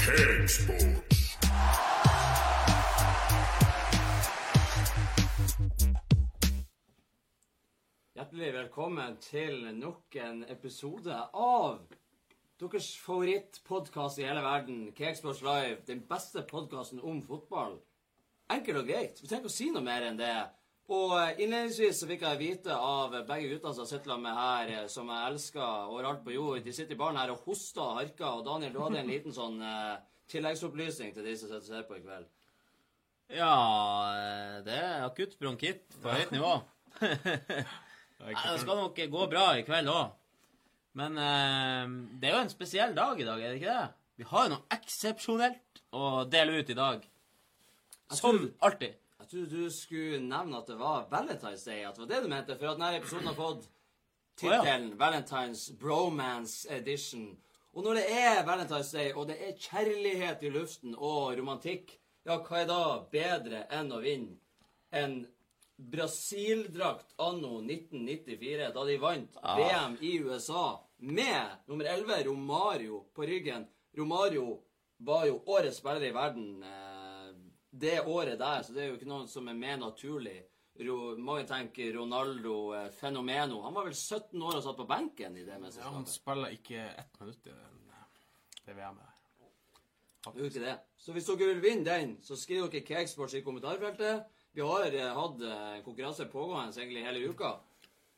Cakesports. Hjertelig velkommen til nok en episode av deres favorittpodkast i hele verden, Cakesports Live. Den beste podkasten om fotball. Enkelt og greit. Vi trenger ikke å si noe mer enn det. Og eh, innledningsvis så fikk jeg vite av begge guttene som sitter med her, eh, som jeg elsker overalt på jord De sitter i baren her og hoster og harker. Og Daniel, du hadde en liten sånn eh, tilleggsopplysning til de som sitter og ser på i kveld. Ja, eh, det er akutt bronkitt på høyt nivå. Det skal nok gå bra i kveld òg. Men eh, det er jo en spesiell dag i dag, er det ikke det? Vi har jo noe eksepsjonelt å dele ut i dag. Som alltid. Trodde du skulle nevne at det var Valentine's Day. At det var det du mente. For at denne episoden har fått tittelen Valentine's Bromance Edition. Og når det er Valentine's Day, og det er kjærlighet i luften og romantikk, ja, hva er da bedre enn å vinne en Brasil-drakt anno 1994, da de vant VM i USA med nummer 11, Romario, på ryggen. Romario var jo årets spiller i verden eh, det året der, så det er jo ikke noen som er mer naturlig. Ro, mange tenker Ronaldo eh, Fenomeno. Han var vel 17 år og satt på benken i det Ja, han spiller ikke ett minutt i den, det VM-et er ikke det. Så hvis dere vil vinne den, så skriv dere Cakesports i kommentarfeltet. Vi har eh, hatt eh, konkurranse pågående egentlig hele uka.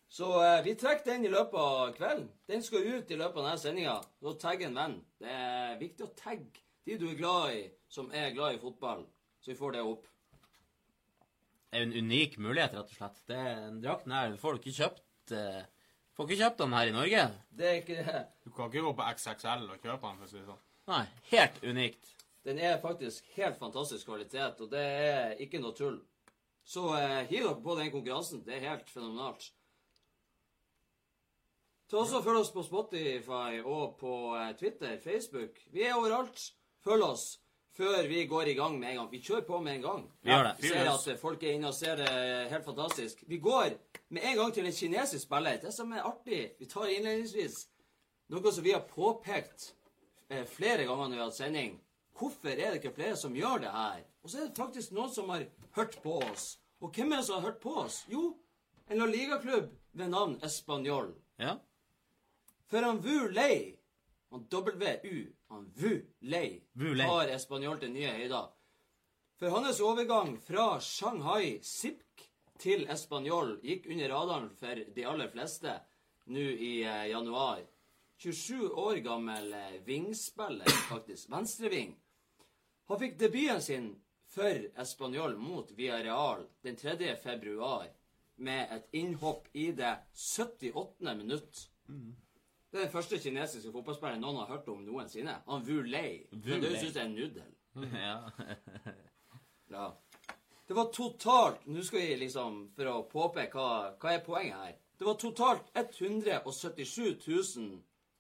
Så eh, vi trekker den i løpet av kvelden. Den skal ut i løpet av denne sendinga. Så tagg en venn. Det er viktig å tagge de du er glad i, som er glad i fotball, så vi får det opp. Det er en unik mulighet, rett og slett. Det er en drakten her får du ikke kjøpt eh, Får ikke kjøpt den her i Norge. Det er ikke det. Du kan ikke gå på XXL og kjøpe den, for å si det sånn. Nei, helt unikt. Den er faktisk helt fantastisk kvalitet, og det er ikke noe tull. Så eh, hiv dere på den konkurransen. Det er helt fenomenalt. Ta også og Følg oss på Spotify og på eh, Twitter, Facebook. Vi er overalt. Følg oss før vi går i gang med en gang. Vi kjører på med en gang. Vi gjør det. Vi ser at eh, folk er inne og ser det helt fantastisk. Vi går med en gang til en kinesisk spiller. Det som er artig, vi tar innledningsvis noe som vi har påpekt eh, flere ganger når vi har hatt sending. Hvorfor er det ikke flere som gjør det her? Og så er det faktisk noen som har hørt på oss. Og hvem er det som har hørt på oss? Jo, en La Liga-klubb ved navn Español. Ja. For han Lei, han W-U, han Wu Lei, Wu Lei. Español til nye høyder. For hans overgang fra Shanghai Sipk til Español gikk under radaren for de aller fleste nå i eh, januar. 27 år gammel eh, vingspiller, faktisk. Venstreving. Han fikk debuten sin for Español mot Villarreal den 3. februar med et innhopp i det 78. minutt. Det er den første kinesiske fotballspilleren noen har hørt om noensinne. Han Wu Lei. Wu Men du Lei. syns det er en nudel. ja. Ja. Det var totalt Nå skal vi liksom, for å påpeke hva, hva er poenget her Det var totalt 177 000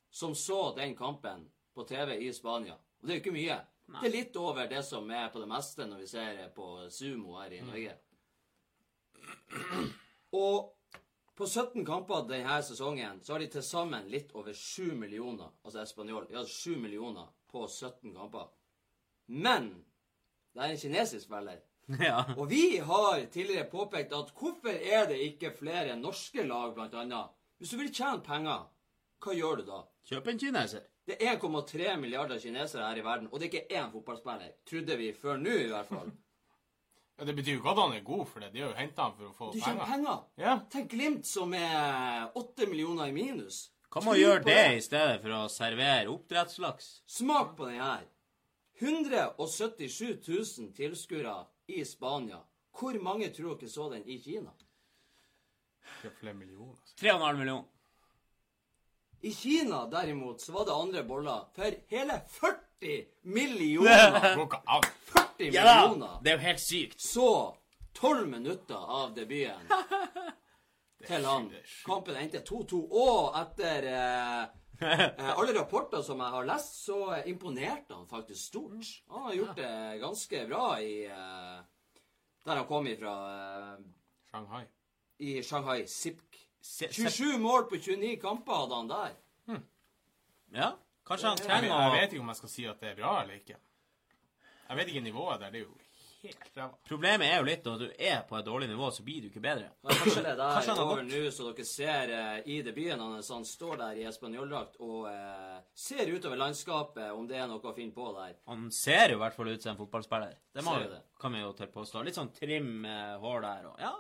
som så den kampen på TV i Spania. Og det er jo ikke mye. Det er litt over det som er på det meste når vi ser på Sumo her i Norge. Og på 17 kamper denne sesongen så har de til sammen litt over 7 millioner, altså espanjol, ja, 7 millioner på 17 kamper. Men det er en kinesisk spiller. ja. Og vi har tidligere påpekt at hvorfor er det ikke flere norske lag, blant annet? Hvis du vil tjene penger, hva gjør du da? Kjøp en kineser. Det er 1,3 milliarder kinesere her i verden, og det er ikke én fotballspiller. Trodde vi før nå, i hvert fall. Ja, det betyr jo ikke at han er god for det. De har jo henta han for å få Du penger. penger. Ja. Tenk Glimt som er åtte millioner i minus. Hva med å gjøre det i stedet for å servere oppdrettslaks? Smak på den her. 177 000 tilskuere i Spania. Hvor mange tror dere så den i Kina? Det er flere millioner. Altså. 3,5 millioner. I Kina, derimot, så var det andre boller for hele 40 millioner! Det går ikke an. 40 Ja millioner! Det er jo helt sykt. Så 12 minutter av debuten til han. Kampen endte 2-2. Og etter eh, eh, alle rapporter som jeg har lest, så imponerte han faktisk stort. Han har gjort det ganske bra i eh, Der han kom ifra, eh, Shanghai. i Shanghai Sipk. Se, se, 27 mål på 29 kamper hadde han der. ja. Kanskje han Jeg, å jeg vet ikke om jeg skal si at det er bra eller ikke. Jeg vet ikke nivået der. Det er jo helt ræva. Problemet er jo litt at du er på et dårlig nivå, så blir du ikke bedre. Ja, Kanskje det er der han over nå, så dere ser eh, i debuten hans. Han står der i espanjoldrakt og eh, ser utover landskapet, om det er noe å finne på der. Han ser jo i hvert fall ut som en fotballspiller. Det må det. kan vi jo tørre påstå. Litt sånn trim eh, hår der og Ja.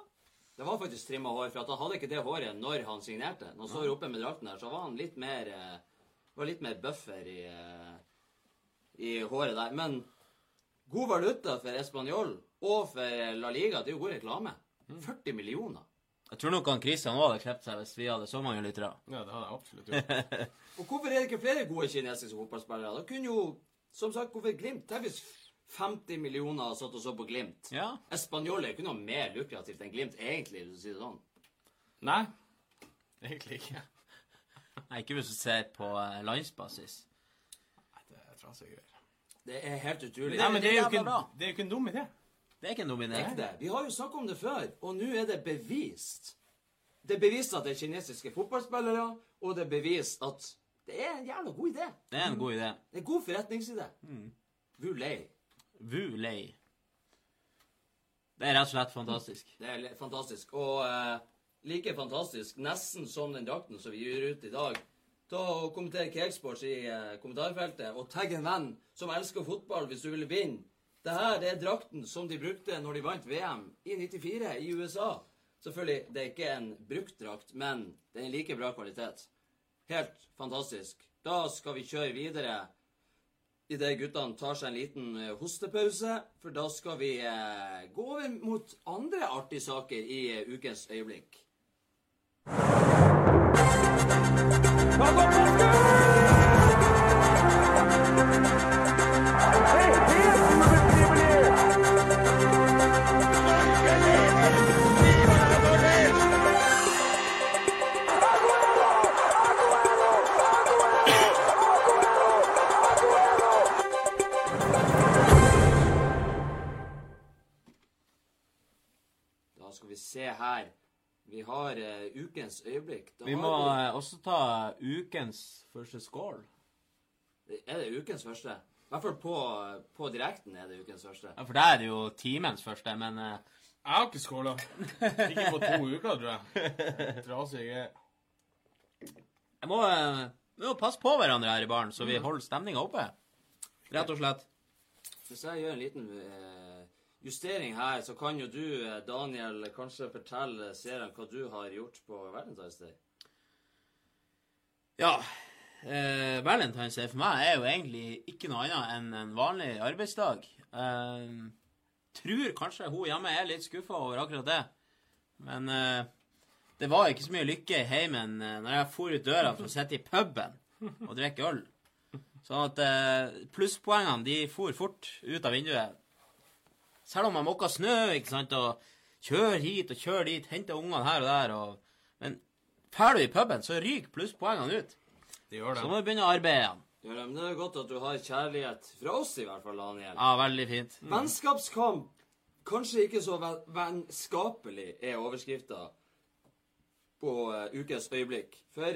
Det var faktisk trimma hår, for at han hadde ikke det håret når han signerte. Når han står oppe med drakten der, så var han litt mer eh, var litt mer buffer i, eh, i håret der. Men god valuta for Español og for La Liga. Det er jo god reklame. 40 millioner. Jeg tror nok han Christian òg hadde klept seg hvis vi hadde så mange lyttere. Ja, det hadde jeg absolutt gjort. Og hvorfor er det ikke flere gode kinesiske fotballspillere? Da kunne jo, som sagt, hvorfor Glimt? Tenk hvis 50 millioner har satt og så på Glimt. Ja. Español er ikke noe mer lukrativt enn Glimt, egentlig, hvis du sier det sånn. Nei, egentlig ikke. Nei, ikke hvis du ser på eh, landsbasis. Nei, det er trasige greier. Det er helt utrolig. Nei, men det er jo ikke, det er jo ikke en dum idé. Det er ikke en dum idé. Ekte. Vi har jo snakket om det før, og nå er det bevist. Det er bevist at det er kinesiske fotballspillere, og det er bevist at det er en jævla god idé. Det er en god idé. Det er en god forretningsidé. Vulei. Vulei. Det er rett og slett fantastisk. Det er fantastisk. Og uh, like fantastisk, nesten som den drakten som vi gir ut i dag. Ta og Kommenter Cakesports i eh, kommentarfeltet, og tagg en venn som elsker fotball, hvis du vil vinne. Det her er drakten som de brukte når de vant VM i 94 i USA. Selvfølgelig, det er ikke en brukt drakt, men den er like bra kvalitet. Helt fantastisk. Da skal vi kjøre videre idet guttene tar seg en liten eh, hostepause. For da skal vi eh, gå over mot andre artige saker i eh, ukens øyeblikk. Skal vi se her. Vi har uh, ukens øyeblikk. Da Vi har må eh, også ta ukens første skål. Er det ukens første? I hvert fall på, på direkten er det ukens første. Ja, For der er det jo timens første, men uh... Jeg har ikke skåla. Ikke på to uker, tror jeg. Trasig jeg må, uh, vi må passe på hverandre her i baren, så vi holder stemninga oppe. Rett og slett. Hvis jeg gjør en liten eh, justering her, så kan jo du, eh, Daniel, kanskje fortelle seerne hva du har gjort på Valentine's Day. Ja. Eh, Valentine's Day for meg er jo egentlig ikke noe annet enn en vanlig arbeidsdag. Eh, tror kanskje hun hjemme er litt skuffa over akkurat det. Men eh, det var ikke så mye lykke i heimen eh, når jeg for ut døra for å sitte i puben og drikke øl. Sånn at eh, plusspoengene de for fort ut av vinduet. Selv om jeg måka snø, ikke sant, og kjører hit og kjører dit, henter ungene her og der, og Men drar du i puben, så ryker plusspoengene ut. Det gjør Så må du begynne å arbeide igjen. Ja, men det er godt at du har kjærlighet fra oss, i hvert fall, Daniel. Ja, veldig fint. Vennskapskamp. Kanskje ikke så vennskapelig, er overskrifta på uh, ukens øyeblikk. For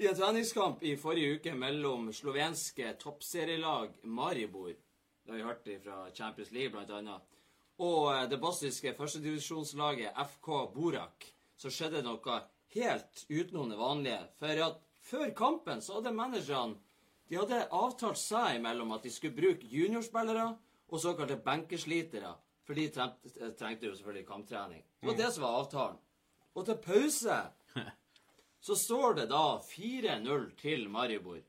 i en treningskamp i forrige uke mellom slovenske toppserielag Maribor, det har vi hørt fra Champions League blant annet, og eh, det bosniske førstedivisjonslaget FK Borak, så skjedde noe helt utenom det vanlige. For at før kampen så hadde managerne de hadde avtalt seg imellom at de skulle bruke juniorspillere og såkalte benkeslitere. For de trengte, trengte jo selvfølgelig kamptrening. Det var det som var avtalen. Og til pause så står det da 4-0 til Maribor.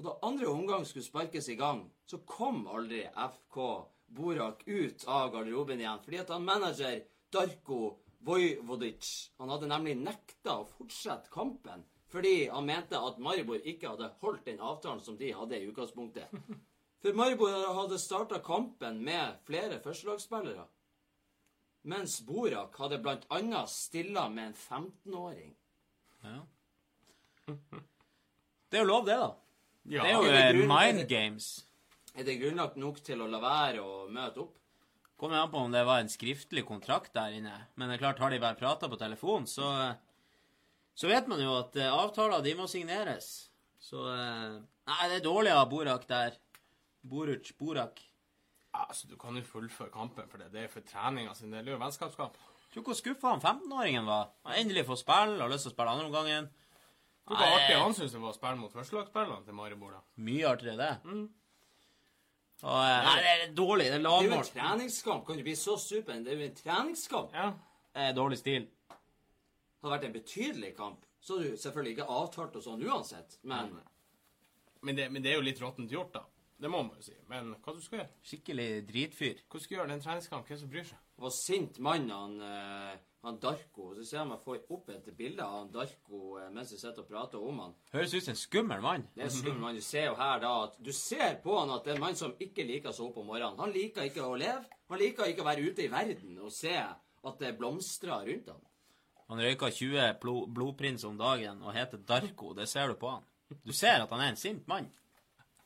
Og da andre omgang skulle sparkes i gang, så kom aldri FK Borak ut av garderoben igjen. Fordi at han manager Darko Vojvodic Han hadde nemlig nekta å fortsette kampen fordi han mente at Maribor ikke hadde holdt den avtalen som de hadde i utgangspunktet. For Maribor hadde starta kampen med flere førstelagsspillere. Mens Borak hadde blant annet stilla med en 15-åring. Ja. Det er jo lov, det, da. Ja. Det er jo eh, mind games. Er det grunnlagt nok til å la være å møte opp? Kommer an på om det var en skriftlig kontrakt der inne. Men det er klart, har de bare prata på telefon, så Så vet man jo at eh, avtaler, de må signeres. Så eh, Nei, det er dårlig av Borak der. Boruc, Borak. Ja, altså, du kan jo fullføre kampen for det. Det er for treninga sin del. Det er jo vennskapskamp. Tror hvor skuffa han 15-åringen var. Han endelig får spille, har lyst til å spille andre omgangen. Hvor Nei. artig han syntes det var å spille mot førstelagsspillerne til Maribor, da. Mye artigere det. Og, eh, nei, det er dårlig. Det er Det er jo en treningskamp. Kan du bli så super? Det er jo en treningskamp. Ja. Det er dårlig stil. Det hadde vært en betydelig kamp. Så hadde du selvfølgelig ikke avtalt og sånn uansett, men Men det, men det er jo litt råttent gjort, da. Det må man jo si. Men hva du skal gjøre? Skikkelig dritfyr. Hva skal du gjøre? Det er en treningskamp. Hvem som bryr seg? det var sint mann, han, eh, han Darko. Så ser jeg meg få opp et bilde av han Darko eh, mens vi sitter og prater om han. Høres ut som en skummel mann. Det er en skummel mann. Du ser jo her da at Du ser på han at det er en mann som ikke liker å sove opp om morgenen. Han liker ikke å leve. Han liker ikke å være ute i verden og se at det blomstrer rundt ham. Han røyka 20 blodprins om dagen og heter Darko. Det ser du på han. Du ser at han er en sint mann.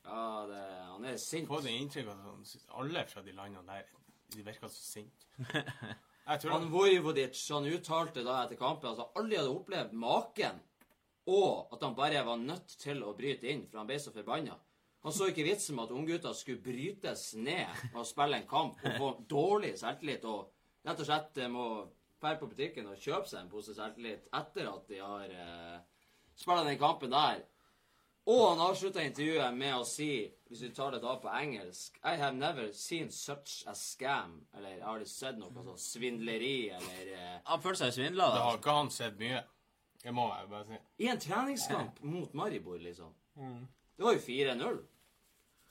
Ja, det, han er sint. Får det inntrykk at han alle fra de landene der de virker så sinte. Han Vojvodic han uttalte da etter kampen at han aldri hadde opplevd maken, og at han bare var nødt til å bryte inn, for han ble så forbanna. Han så ikke vitsen med at unggutter skulle brytes ned og spille en kamp og få dårlig selvtillit og rett og slett eh, må dra på butikken og kjøpe seg en pose selvtillit etter at de har eh, spilt den kampen der. Og han avslutta intervjuet med å si, hvis du tar det da på engelsk I have never seen such a scam. Eller jeg har aldri sett noe sånn svindleri, eller eh, Han føler seg svindla. Det da. har ikke han sett mye. Det må jeg bare si. I en treningskamp mot Maribor, liksom. Det var jo 4-0.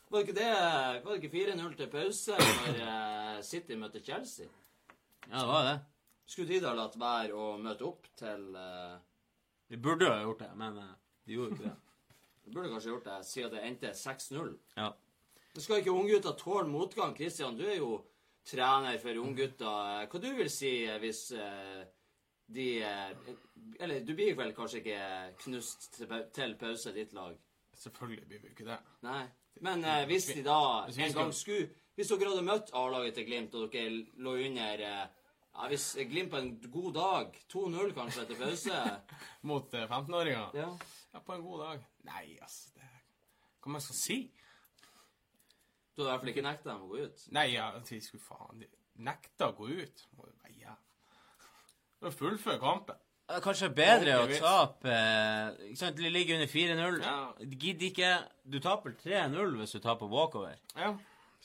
Var det ikke det Var det ikke 4-0 til pause når eh, City møtte Chelsea? Ja, det var det. Skulle de da latt være å møte opp til eh, De burde jo ha gjort det, men eh, de gjorde ikke det. De burde kanskje gjort det, siden det endte 6-0. Ja. Det skal ikke unggutter tåle motgang? Kristian, du er jo trener for unggutter. Hva du vil si eh, hvis eh, de eh, Eller du blir vel kanskje ikke knust til, til pause, ditt lag? Selvfølgelig blir vi ikke det. Nei. Men eh, hvis de da Hvis en skal- gang skulle Hvis dere hadde møtt A-laget til Glimt, og dere lå under eh, ja, Hvis Glimt på en god dag 2-0 kanskje etter pause Mot eh, 15-åringer. ja. Ja, på en god dag. Nei, altså det... Hva man skal si? Du har i hvert fall ikke nekta dem å gå ut. Nei, ja, de skulle faen de nekta å gå ut. Må jo veie ja. Det er Fullfør kampen. Det er Kanskje bedre å tape eh, ikke sant? De ligger under 4-0. Ja. Gidder ikke Du taper 3-0 hvis du taper walkover. Ja.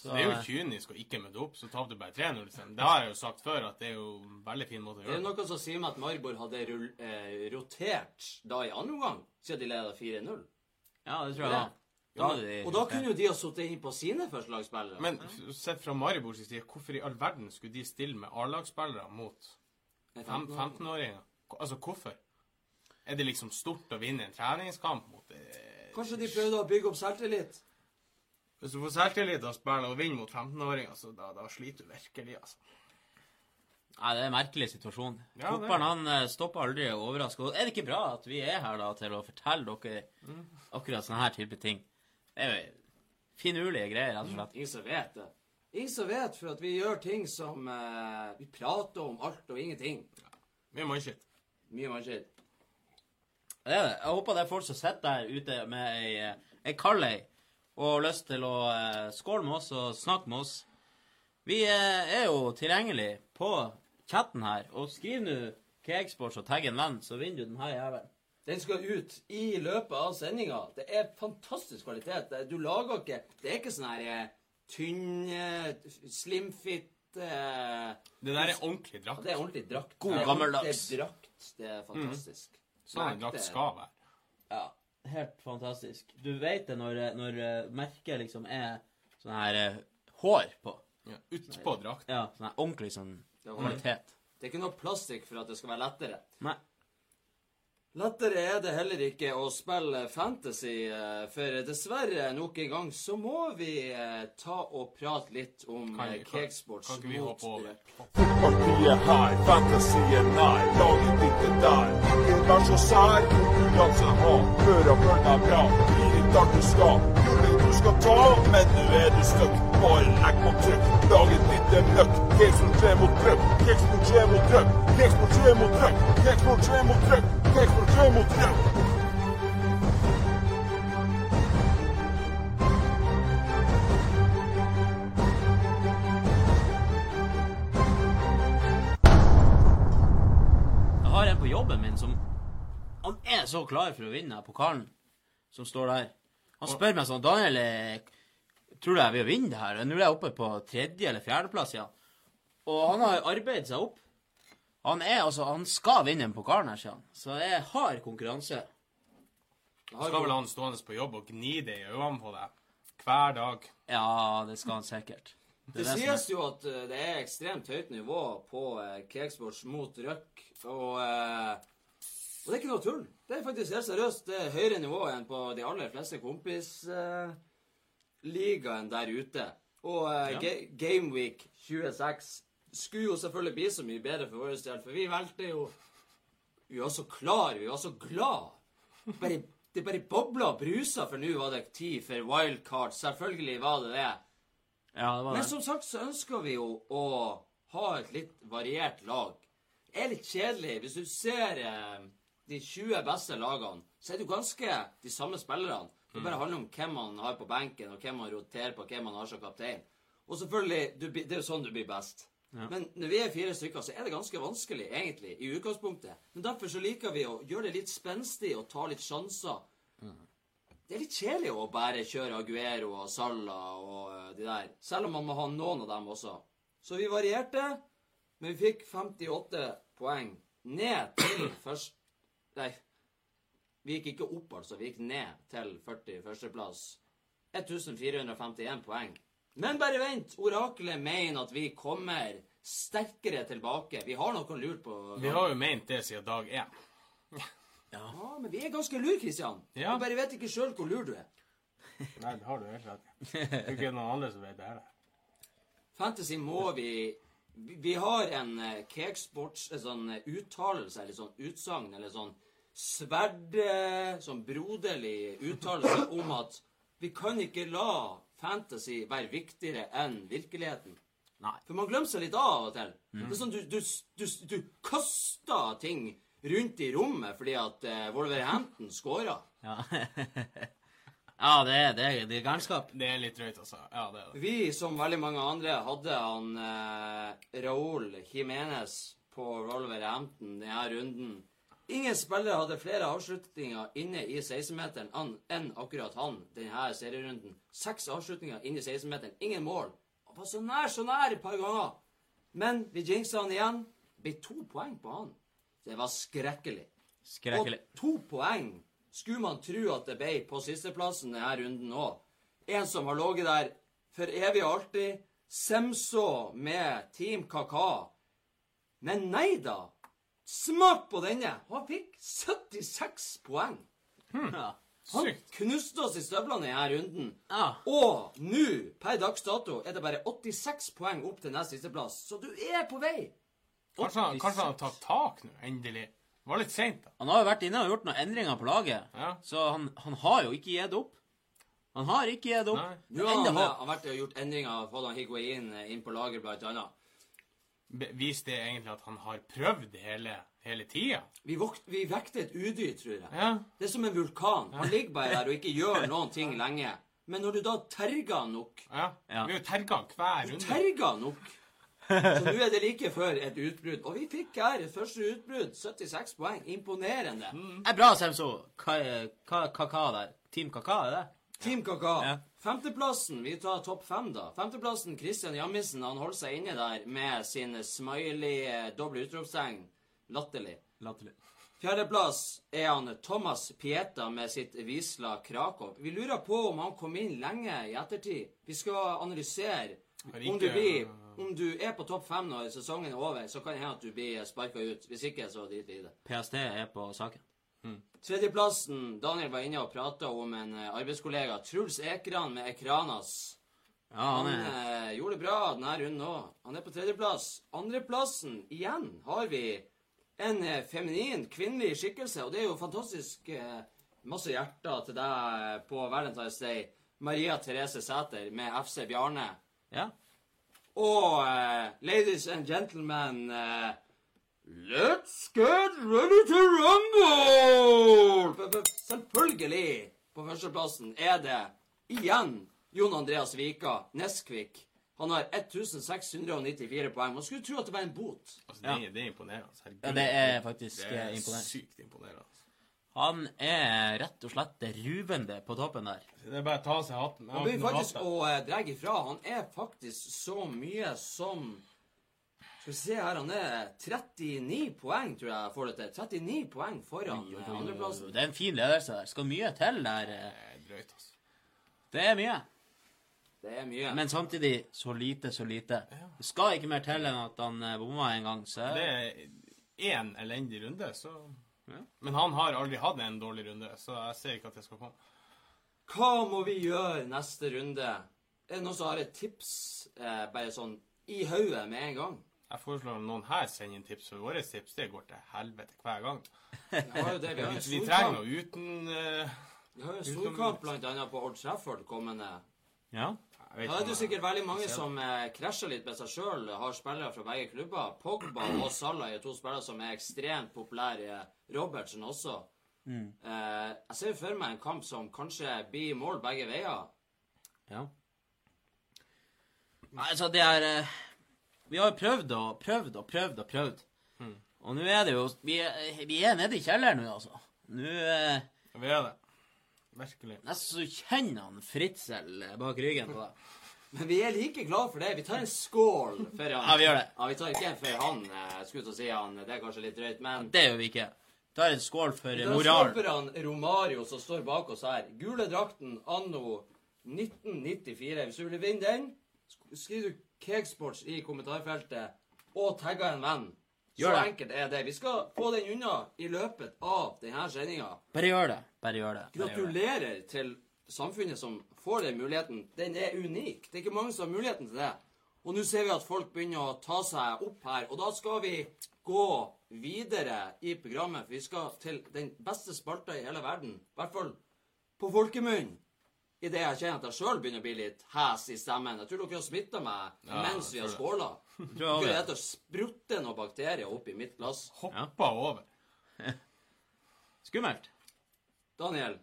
Så Så, det er jo kynisk å ikke møte opp, så taper du bare 3-0. sen. Det har jeg jo sagt før, at det er jo en veldig fin måte å gjøre Det er det noe som sier meg at Maribor hadde rull, eh, rotert da i andre omgang, siden de leda 4-0. Ja, det tror jeg. Ja. da. De Og da kunne jo de ha sittet inn på sine førstelagsspillere. Men sett fra Maribors side, hvorfor i all verden skulle de stille med A-lagsspillere mot 15-åringer? Altså, hvorfor? Er det liksom stort å vinne en treningskamp mot eh, Kanskje de prøvde å bygge opp selvtillit? Hvis du får selvtillit av spillet og vinner mot 15-åringer, så da, da sliter du virkelig, altså. Nei, det er en merkelig situasjon. Ja, Fotballen han eh, stopper aldri å overraske. Og er det ikke bra at vi er her da til å fortelle dere Mm. akkurat sånne her type ting? Det er jo finurlige greier, rett og slett. Ingen som vet det. Ingen som vet, for at vi gjør ting som eh, Vi prater om alt og ingenting. Mye mannskitt. Mye mannskitt. Det er det. Jeg håper det er folk som sitter der ute med ei, eh, ei kald ei og har lyst til å eh, skåle med oss og snakke med oss. Vi eh, er jo tilgjengelig på chatten her, og skriv nå Cakesports og tagg en venn, så vinner du denne jævelen. Den skal ut i løpet av sendinga. Det er fantastisk kvalitet. Du lager ikke Det er ikke sånn her eh, tynn, slimfit uh, Det der er ordentlig drakt. Det er ordentlig drakt. God gammeldags. Det er drakt. Det er fantastisk. Sånn en drakt skal være. Ja, helt fantastisk. Du vet det når, når eh, merket liksom er sånn her eh, hår på. Ja, Utpå drakt. Ja, sånn her ordentlig sånn Det er, kvalitet. det er ikke noe plastikk for at det skal være lettere. Nei. Lettere er det heller ikke å spille fantasy, eh, for dessverre nok en gang så må vi eh, ta og prate litt om Kan eh, vi- kan- Cakesports Kan ikke vi hoppe over? Fotballpartiet her, fantasyen nær, laget ditt er der. Ikke vær så sær, konkurranse ha. Hør og følg deg bra, blir litt alt du skal. Gjør det du skal ta, men nå er du stuck. Bare er på trykk, laget ditt er møkk. Keksport 3 mot trøkk, Cakesport 3 mot trøkk. Cakesport 3 mot trøkk, Cakesport 3 mot trøkk. Как прочем от тях? på jobben min som Han er så klar for å vinne pokalen som står der. Han spør meg sånn Daniel, eh, tror du jeg vil vinne det her? Nå er jeg oppe på tredje- eller fjerdeplass, ja. Og han har arbeidet seg opp. Han er altså Han skal vinne den pokalen her, sier han. Så det er hard konkurranse. Skal vel han stående på jobb og gni det i øynene på deg hver dag. Ja, det skal han sikkert. Det det, det sies jo at eh, det er ekstremt høyt nivå på eh, cakesports mot røkk, og, eh, og det er ikke noe tull. Det er faktisk helt seriøst. Det er høyere nivå enn på de aller fleste kompisligaene der ute. Og eh, Ja. Ga Gameweek 26 skulle jo selvfølgelig bli så mye bedre for vår del, for vi valgte jo Vi var så klar, vi var så glad. Bare, det bare bobla og brusa, for nå var det tid for wildcard. Selvfølgelig var det det. Ja, det var Men det. som sagt så ønsker vi jo å ha et litt variert lag. Det er litt kjedelig. Hvis du ser eh, de 20 beste lagene, så er det jo ganske de samme spillerne. Det bare handler om hvem man har på benken, og hvem man roterer på, hvem man har som kaptein. Og selvfølgelig, du, det er jo sånn du blir best. Men når vi er fire stykker, så er det ganske vanskelig, egentlig, i utgangspunktet. Men derfor så liker vi å gjøre det litt spenstig og ta litt sjanser. Det er litt kjedelig å bare kjøre Aguero og Salah og eh, de der. Selv om man må ha noen av dem også. Så vi varierte, men vi fikk 58 poeng ned til først Nei, vi gikk ikke opp, altså. Vi gikk ned til 40 førsteplass. 1451 poeng. Men bare vent! Oraklet mener at vi kommer sterkere tilbake. Vi har noe lurt på Vi har jo ment det siden dag én. Ja, men vi er ganske lur, Kristian. Ja. Du bare vet ikke sjøl hvor lur du er. Nei, det har du helt rett i. Det er ikke noen andre som vet det heller. Fantasy må vi Vi, har en uh, cakesports en sånn eh, uttalelse, eller sånn utsagn, eller sånn sverd... eh, sånn broderlig uttalelse om at vi kan ikke la fantasy være viktigere enn virkeligheten. Nei. For man glemmer seg litt av og til. Det er sånn du, du, du, du kaster ting rundt i rommet fordi at uh, Wolverhampton scora. Ja, ja det, er, det, er, det er galskap. Det er litt drøyt, altså. Ja, det er det. Vi, som veldig mange andre, hadde han uh, Raúl Jiménez på Wolverhampton denne runden. Ingen spillere hadde flere avslutninger inne i 16-meteren enn akkurat han denne serierunden. Seks avslutninger inne i 16-meteren, ingen mål. Han var så nær, så nær et par ganger. Men vi jinxa han igjen. Ble to poeng på han. Det var skrekkelig. Skrekkelig. Og to poeng skulle man tro at det ble på sisteplassen denne runden òg. En som har ligget der for evig og alltid. Semso med Team Kaka. Men nei da. Smak på denne. Han fikk 76 poeng. Ja. Han Sykt. knuste oss i støvlene i denne runden. Ja. Og nå, per dags dato, er det bare 86 poeng opp til nest sisteplass. Så du er på vei. Kanskje han, kanskje han har tatt tak nå, endelig. Det var litt seint, da. Han har jo vært inne og gjort noen endringer på laget, Ja. så han, han har jo ikke gitt opp. Han har ikke gitt opp. Nei. Nå har han, han vært og gjort endringer, fått han Higuain inn på lager, blant annet. Viste det egentlig at han har prøvd hele, hele tida? Vi, vi vekter et udyr, tror jeg. Ja. Det er som en vulkan. Han ligger bare der og ikke gjør noen ting lenge. Men når du da terger han nok ja. Ja. Vi har jo terga han hver runde. Terger han nok! Så nå er det like før et utbrudd. Og vi fikk her et første utbrudd. 76 poeng. Imponerende. Det er bra, Semso. Hva er hva- Kaka der? Team Kaka, er det? Team Kaka. Ja. Femteplassen, vi tar topp fem, da. Femteplassen, Christian Jammisen. Han holder seg inne der med sin smiley eh, doble utropstegn. Latterlig. Latterlig. Fjerdeplass er han Thomas Pieta med sitt Wisla Krakow. Vi lurer på om han kom inn lenge i ettertid. Vi skal analysere om du, blir, om du er på topp fem når sesongen er over, så kan det hende at du blir sparka ut. Hvis ikke, så drit i det. PST er på saken. Tredjeplassen. Daniel var inne og prata om en eh, arbeidskollega. Truls Ekran med Ekranas. Ja, Han han eh, gjorde det bra denne runden òg. Han er på tredjeplass. Andreplassen, igjen, har vi en eh, feminin, kvinnelig skikkelse. Og det er jo fantastisk eh, masse hjerter til deg på Valentine's Day. Maria Therese Sæter med FC Bjarne. Ja. Og eh, ladies and gentlemen Let's get ready to rumble! Selvfølgelig, på førsteplassen, er det igjen Jon Andreas Vika, Neskvik. Han har 1694 poeng. Man skulle tro at det var en bot. Altså, det, er- det er imponerende. Herregud. Ja, det er faktisk Det eh, er imponerende. sykt imponerende. Han er rett og slett ruvende på toppen der. Det er bare å ta av seg hatten. Han begynner faktisk å eh, dra ifra. Han er faktisk så mye som Skal vi se her, han er 39 poeng, tror jeg får det til. 39 poeng foran eh, andreplassen. Det er en fin ledelse der. Skal mye til der. eh. Det drøyt, altså. Det er mye. Det er mye. Men samtidig så lite, så lite. Det skal ikke mer til enn at han eh, bomma en gang, så Det er én elendig runde, så Ja. Men han har aldri hatt en dårlig runde, så jeg ser ikke at det skal komme. Hva må vi gjøre neste runde? Er det noen som har et tips eh, bare sånn i hodet med en gang? Jeg foreslår at noen her sender inn tips, for våre tips det går til helvete hver gang. Ja, det. Vi Vi trenger noe uten uh, vi har jo en storkamp annet på Old Trafford kommende. Ja. jeg vet Da er det sikkert veldig mange som eh, krasjer litt med seg sjøl, har spillere fra begge klubber. Pogba og Salah er to spillere som er ekstremt populære. Robertsen også. Eh, jeg ser for meg en kamp som kanskje blir mål begge veier. Ja. Nei, altså, det er eh, Vi har prøvd og prøvd og prøvd og prøvd. Og nå er det jo Vi er, vi er nede i kjelleren nå, altså. Nå eh, Vi er det. Virkelig. Nesten så kjenner han Fritzel eh, bak ryggen på deg. Men vi er like glad for det. Vi tar en skål for han. Ja, vi gjør det. Ja, vi tar ikke en for han. eh, skulle til å si han. Det er kanskje litt drøyt, men Det gjør vi ikke. Vi Tar en skål for Vi tar en skål moralen. for han Romario som står bak oss her. Gule drakten anno 1994. Hvis du vil vinne den, sk- skriver du Cakesports i kommentarfeltet og tagga en venn. Så Gjør det. enkelt er det. Vi skal få den unna i løpet av denne sendinga. Bare gjør det. Bare gjør det. Bare gjør det. Gratulerer til samfunnet som får den muligheten. Den er unik. Det er ikke mange som har muligheten til det. Og nå ser vi at folk begynner å ta seg opp her, og da skal vi gå videre i programmet. For vi skal til den beste spalta i hele verden. I hvert fall på folkemunn. Idet jeg kjenner at jeg sjøl begynner å bli litt hes i stemmen. Jeg tror dere har smitta meg Ja, mens vi har skåla. Dere er etter å sprutte noen bakterier opp i mitt glass. Hoppa over. Skummelt. Daniel,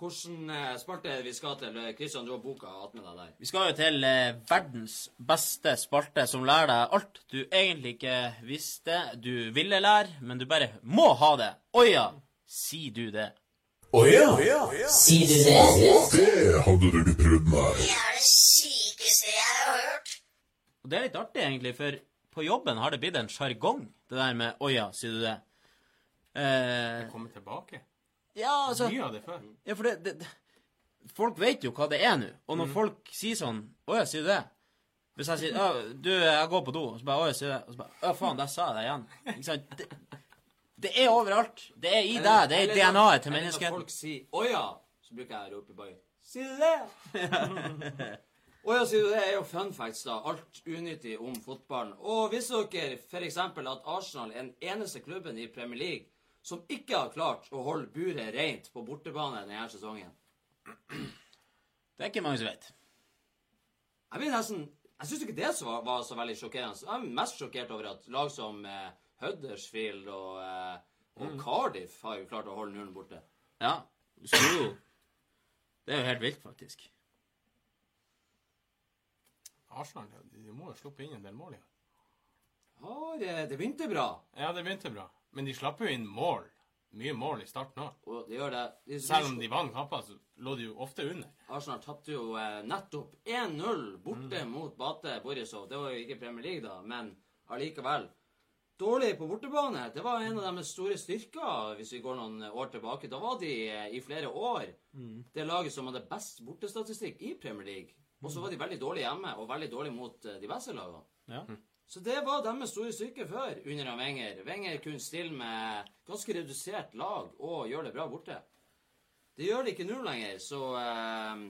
hvordan eh, spalte vi skal til? Kristian, du har boka attmed deg der. Vi skal jo til eh, verdens beste spalte, som lærer deg alt du egentlig ikke visste du ville lære, men du bare må ha det. Oi ja, sier du det. Å ja, Sier du det? det hadde du ikke prøvd meg. Det er det sykeste jeg har hørt. Og det er litt artig, egentlig, for på jobben har det blitt en sjargong, det der med 'å ja, sier du det'. Eh, Komme tilbake. ja, altså Mye av det før. Ja, for det, det, det Folk vet jo hva det er nå. Og når folk sier sånn 'Å ja, sier du det?' Hvis jeg sier ja, 'Du, jeg går på do', og så bare 'Å ja, sier du det?' Og så bare 'Å, faen, der sa jeg det igjen'. Ikke sant? Det, det er overalt. Det er i deg. Det er i DNA-et til eller Når folk sier 'Å ja', så bruker jeg å rope bare 'Si det?' Å ja, sier du det, er jo fun facts, da. Alt unyttig om fotballen. Og visste dere f.eks. at Arsenal er den eneste klubben i Premier League som ikke har klart å holde buret rent på bortebane denne sesongen? Det er ikke mange som vet. Jeg blir nesten Jeg syns ikke det var, var så veldig sjokkerende. Jeg er mest sjokkert over at lag som eh, Huddersfield og, eh, og Cardiff har jo klart å holde nullen borte. Ja. Du skulle jo Det er jo helt vilt, faktisk. Arsenal de, de må jo sluppe inn en del mål i år. Har, eh, det begynte bra. Ja, det begynte bra. Men de slapp jo inn mål. Mye mål i starten òg. Og det gjør det. De, Selv om de vant kamper, så lå de jo ofte under. Arsenal tapte jo eh, nettopp 1-0 borte mot Bate Borisov. Det var jo ikke Premier League, da, men allikevel. Dårlig på bortebane. Det var en av deres store styrker hvis vi går noen år tilbake. Da var de eh, i flere år det laget som hadde best bortestatistikk i Premier League. Og så var de veldig dårlige hjemme og veldig dårlige mot eh, de beste lagene. Ja. Så det var deres store styrke før under han Wenger. Wenger kunne stille med ganske redusert lag og gjøre det bra borte. Det gjør det ikke nå lenger, så eh,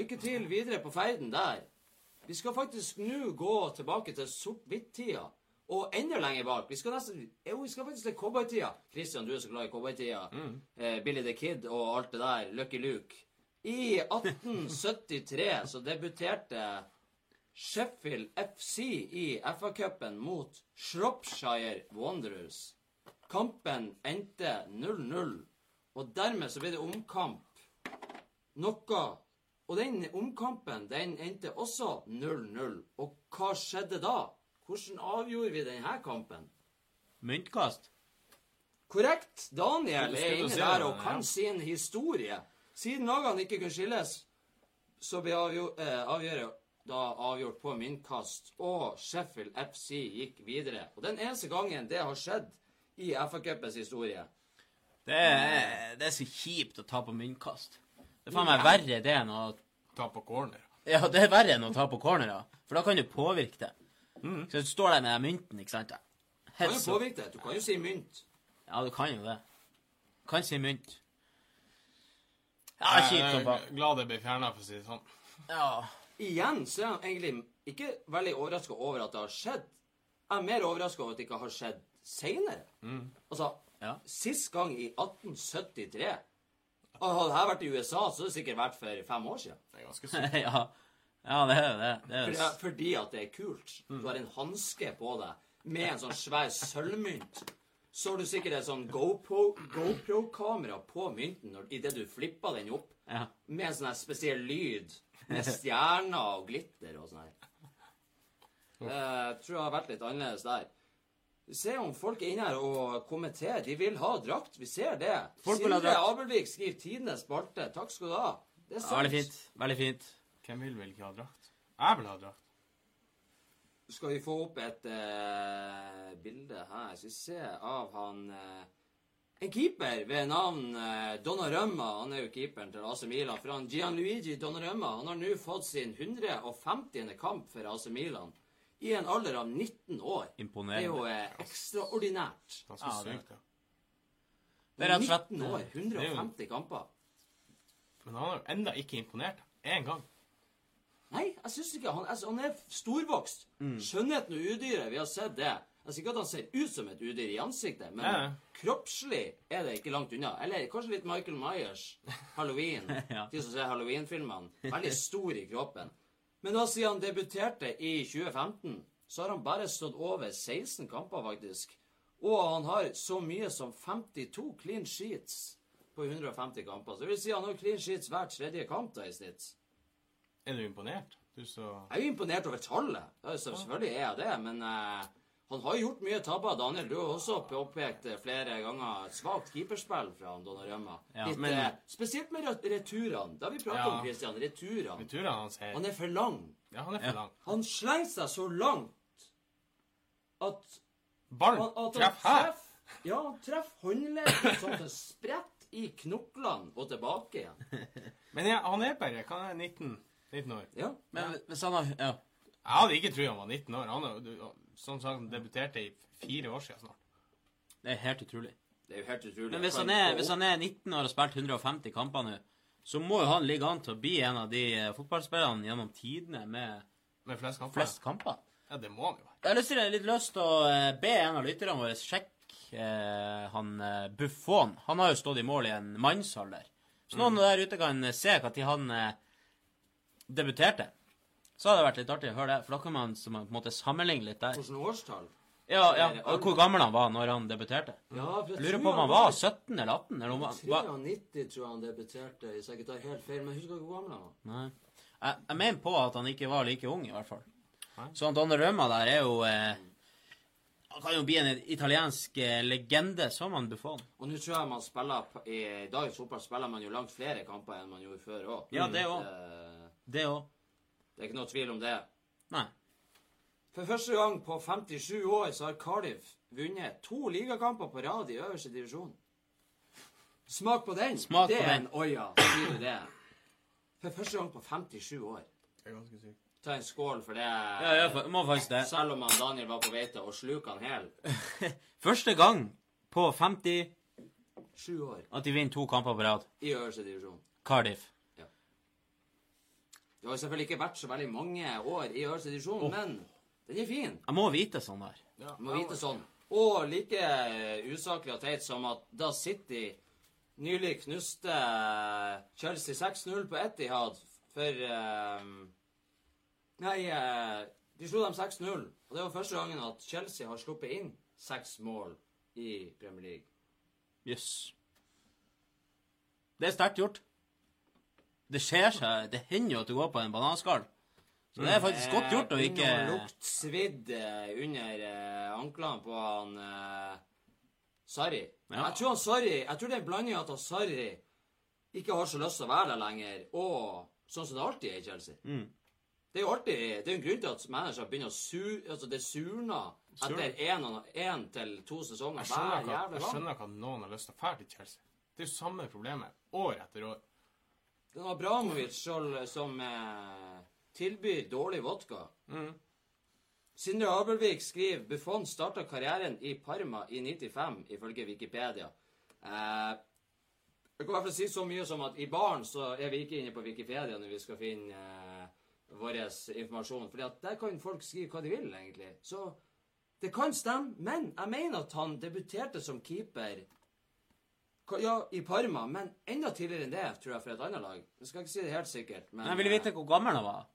lykke til videre på ferden der. Vi skal faktisk nå gå tilbake til sort-hvitt-tida. Og enda lenger bak. Vi skal nesten Jo, vi skal faktisk til cowboytida. Christian, du er så glad i cowboytida. Eh, Billy the Kid og alt det der. Lucky Luke. I 1873 så debuterte Sheffield FC i FA-cupen mot Shropshire Wanderers. Kampen endte 0-0, og dermed så ble det omkamp. Noe Og den omkampen den endte også 0-0. Og hva skjedde da? Hvordan avgjorde vi denne kampen? Myntkast. Korrekt. Daniel er inne der og kan sin historie. Siden lagene ikke kunne skilles, så ble eh, avgjøret da avgjort på myntkast, og Sheffield FC gikk videre. Og den eneste gangen det har skjedd i FA-cupens historie. Det er, det er så kjipt å ta på myntkast. Det er faen meg verre det enn å Ta på corner. Ja, det er verre enn å ta på cornerer. For da kan du påvirke det. Så du står der med den mynten, ikke sant? Du kan jo påvirke det. Du kan jo si mynt. Ja, du kan jo det. Du Kan si mynt. Ja, kjipt Jeg som er faen. glad det ble fjerna, for å si det sånn. Ja. Igjen så er han egentlig ikke veldig overraska over at det har skjedd. Jeg er mer overraska over at det ikke har skjedd seinere. Altså, Ja. sist gang i 1873 Og hadde dette vært i USA, så hadde det sikkert vært for fem år siden. Det er ganske sykt. ja. Ja, det er det. det er Fordi, fordi at det er kult. Du har en hanske på deg med en sånn svær sølvmynt. Så har du sikkert et sånn GoPro- GoPro-kamera på mynten idet du flipper den opp, ja. med en sånn spesiell lyd med stjerner og glitter og sånn her. Jeg tror det har vært litt annerledes der. Ser om folk er inne her og kommenterer. De vil ha drakt. Vi ser det. Folk. Abelvik skriver 'Tidenes spalte'. Takk skal du ha. Det er ja. Veldig fint. Veldig fint. Hvem vil vel ikke ha drakt? Jeg vil ha drakt. Skal vi få opp et uh, bilde her, skal vi se, av han uh, En keeper ved navn uh, Donnarumma. Han er jo keeperen til AC Milan. For han Gianluigi Donnarumma han har nå fått sin 150. kamp for AC Milan i en alder av 19 år. Imponerende. Det er jo ekstraordinært. Ganske Ja, det- sykt, ja. Det er rett og slett 19 år, det er jo- 150 kamper. Men han har jo enda ikke imponert. Én gang. Nei, jeg syns ikke han, altså, han er storvokst. Mm. Skjønnheten og udyret, vi har sett det. Jeg sier ikke at han ser ut som et udyr i ansiktet, men Ja. kroppslig er det ikke langt unna. Eller kanskje litt Michael Myers, Halloween. Ja. De som ser Halloween-filmene. Veldig stor i kroppen. Men da siden han debuterte i 2015, så har han bare stått over 16 kamper, faktisk. Og han har så mye som 52 clean sheets på 150 kamper. Så det vil si han har clean sheets hver tredje kamp da i snitt. Er du imponert? Du så Jeg er jo imponert over tallet. Ja, så Selvfølgelig er jeg det, men uh, han har gjort mye tabber. Daniel, du har også påpekt eh, flere ganger et svakt keeperspill fra Donnarumma. Ja, Litt, men- uh, spesielt med re- returene. Det har vi pratet Ja. om, Christian. Returene. Returene hans er Han er for lang. Ja, han er for lang. Han slenger seg så langt at, Ballen treffer her! Ja, han treffer håndleddet sånn at det spretter i knoklene og tilbake igjen. Men ja, han er bare Hva er 19, 19 år? Ja. Men hvis han har Ja. Jeg hadde ikke trodd han var 19 år. Han som sagt, debuterte i fire år siden snart. Det er helt utrolig. Det er jo helt utrolig. Men hvis han er, hvis han er 19 år og har spilt 150 kamper nå, så må jo han ligge an til å bli en av de eh, fotballspillerne gjennom tidene med Med flest kamper. flest kamper. Ja, det må han jo være. Jeg har lyst til, litt lyst til å eh, be en av lytterne våre sjekke eh, han eh, Buffon. Han har jo stått i mål i en mannsalder. Så noen der ute kan se når han eh, debuterte, så hadde det vært litt artig å høre det. For da kan man man på en måte sammenligne litt der. Hvilket årstall? Ja, ja, og Hvor gammel han var når han debuterte. Ja, for Jeg lurer på om han var 17 eller 18. eller om han var... 93 tror jeg han debuterte, hvis jeg ikke tar helt feil. Men jeg husker ikke hvor gammel han var. Nei. Jeg, jeg mener på at han ikke var like ung, i hvert fall. Nei. Så han Donnarumma der er jo eh, Han kan jo bli en italiensk eh, legende, som han Buffon. Og nå tror jeg man spiller I dagens fotball spiller man jo langt flere kamper enn man gjorde før òg. Ja, det òg. Det, òg. det er ikke noe tvil om det. Nei. For første gang på 57 år så har Cardiff vunnet to ligakamper på rad i øverste divisjon. Smak på den. Smak det på er den. en oia, sier du det. For første gang på 57 år. Det er ganske sykt. Ta en skål for det. Ja, jeg må faktisk det. Selv om han Daniel var på vei til å sluke han hel. Første gang på 57 år at de vinner to kamper på rad. i øverste divisjon. Cardiff. Det har selvfølgelig ikke vært så veldig mange år i øverste divisjon, men den er fin. Jeg må vite sånn der. Ja. Må vite sånn. Og like usaklig og teit som at da City nylig knuste Chelsea 6-0 på Etihad for um, Nei, eh, de slo dem 6-0. Og det var første gangen at Chelsea har sluppet inn seks mål i Premier League. Jøss. Det er sterkt gjort. Det skjer seg Det hender jo at du går på en bananskall. Så det er faktisk godt gjort å Eh, ikke Det å lukte svidd eh, under eh, anklene på han uh, Sarri. Ja. Jeg tror han Sarri Jeg tror det er en blanding at han Sarri ikke har så lyst til å være der lenger, og sånn som det alltid er i Chelsea. Mm. Det er jo alltid Det er jo en grunn til at managere begynner å su... Altså, det surner etter én til to sesonger hver jævla gang. jeg skjønner ikke at noen har lyst til å dra til Chelsea. Det er jo samme problemet år etter år. Det var Abramovic som, som eh, tilbyr dårlig vodka. Sindre Abelvik skriver Buffon starta karrieren i Parma i 95, ifølge Wikipedia. Eh, jeg kan i hvert fall si så mye som at i baren så er vi ikke inne på Wikipedia når vi skal finne eh, vår informasjon. fordi at der kan folk skrive hva de vil, egentlig. Så det kan stemme, men jeg mener at han debuterte som keeper ja, i Parma, men enda tidligere enn det, tror jeg, for et annet lag. Jeg skal ikke si det helt sikkert, men Men jeg ville vite hvor gammel han var.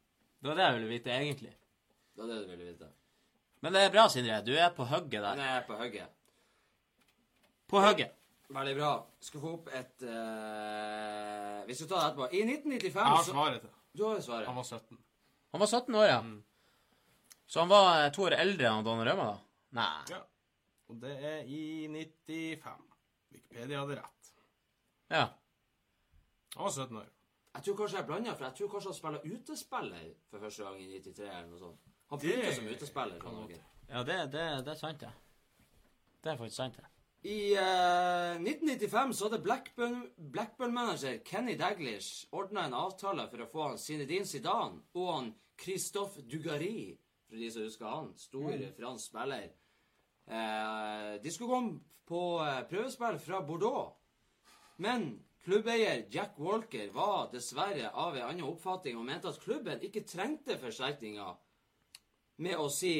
Det var det jeg ville vite, egentlig. eh, Det var det du ville vite. Men det er bra, Sindre. Du er på hugget Nei, jeg er på hugget. På hugget. Veldig bra. Skal få opp et uh... Vi skal ta det etterpå. I 1995 Jeg har svaret til. Du har svaret. Han var 17. Han var 17 år, ja. Så han var eh, to år eldre enn Donnarumma, da? Nei. Ja. Og det er i 95. Wikipedia hadde rett. Ja. Han var 17 år. Jeg tror kanskje jeg blanda, for jeg tror kanskje han spiller utespiller for første gang i 93 eller noe sånt. Han Det begynte som utespiller. sånn. Ja, det, det, det er sant, det. Det er faktisk sant, det. I eh, 1995 så hadde Blackburn- Blackburn-manager Kenny Daglish ordna en avtale for å få han Zinedine Zidane og han Christophe Dugarry, for de som husker han, stor fransk spiller. Eh, de skulle komme på eh, prøvespill fra Bordeaux. Men klubbeier Jack Walker var dessverre av en annen oppfatning og mente at klubben ikke trengte forsterkninger med å si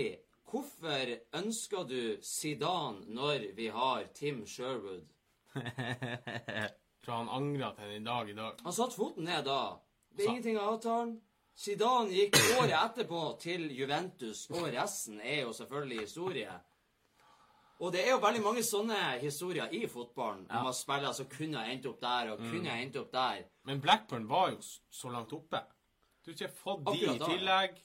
Hvorfor ønsker du Zidane når vi har Tim Sherwood? Så han angrer til den i dag i dag. Han satte foten ned da. Det er ingenting av avtalen. Zidane gikk året etterpå til Juventus, og resten er jo selvfølgelig historie. Og det er jo veldig mange sånne historier i fotballen om at spillere som kunne ha endt opp der, og kunne ha endt opp der. Men Blackburn var jo så langt oppe. Du har ikke fått de Akkurat i tillegg.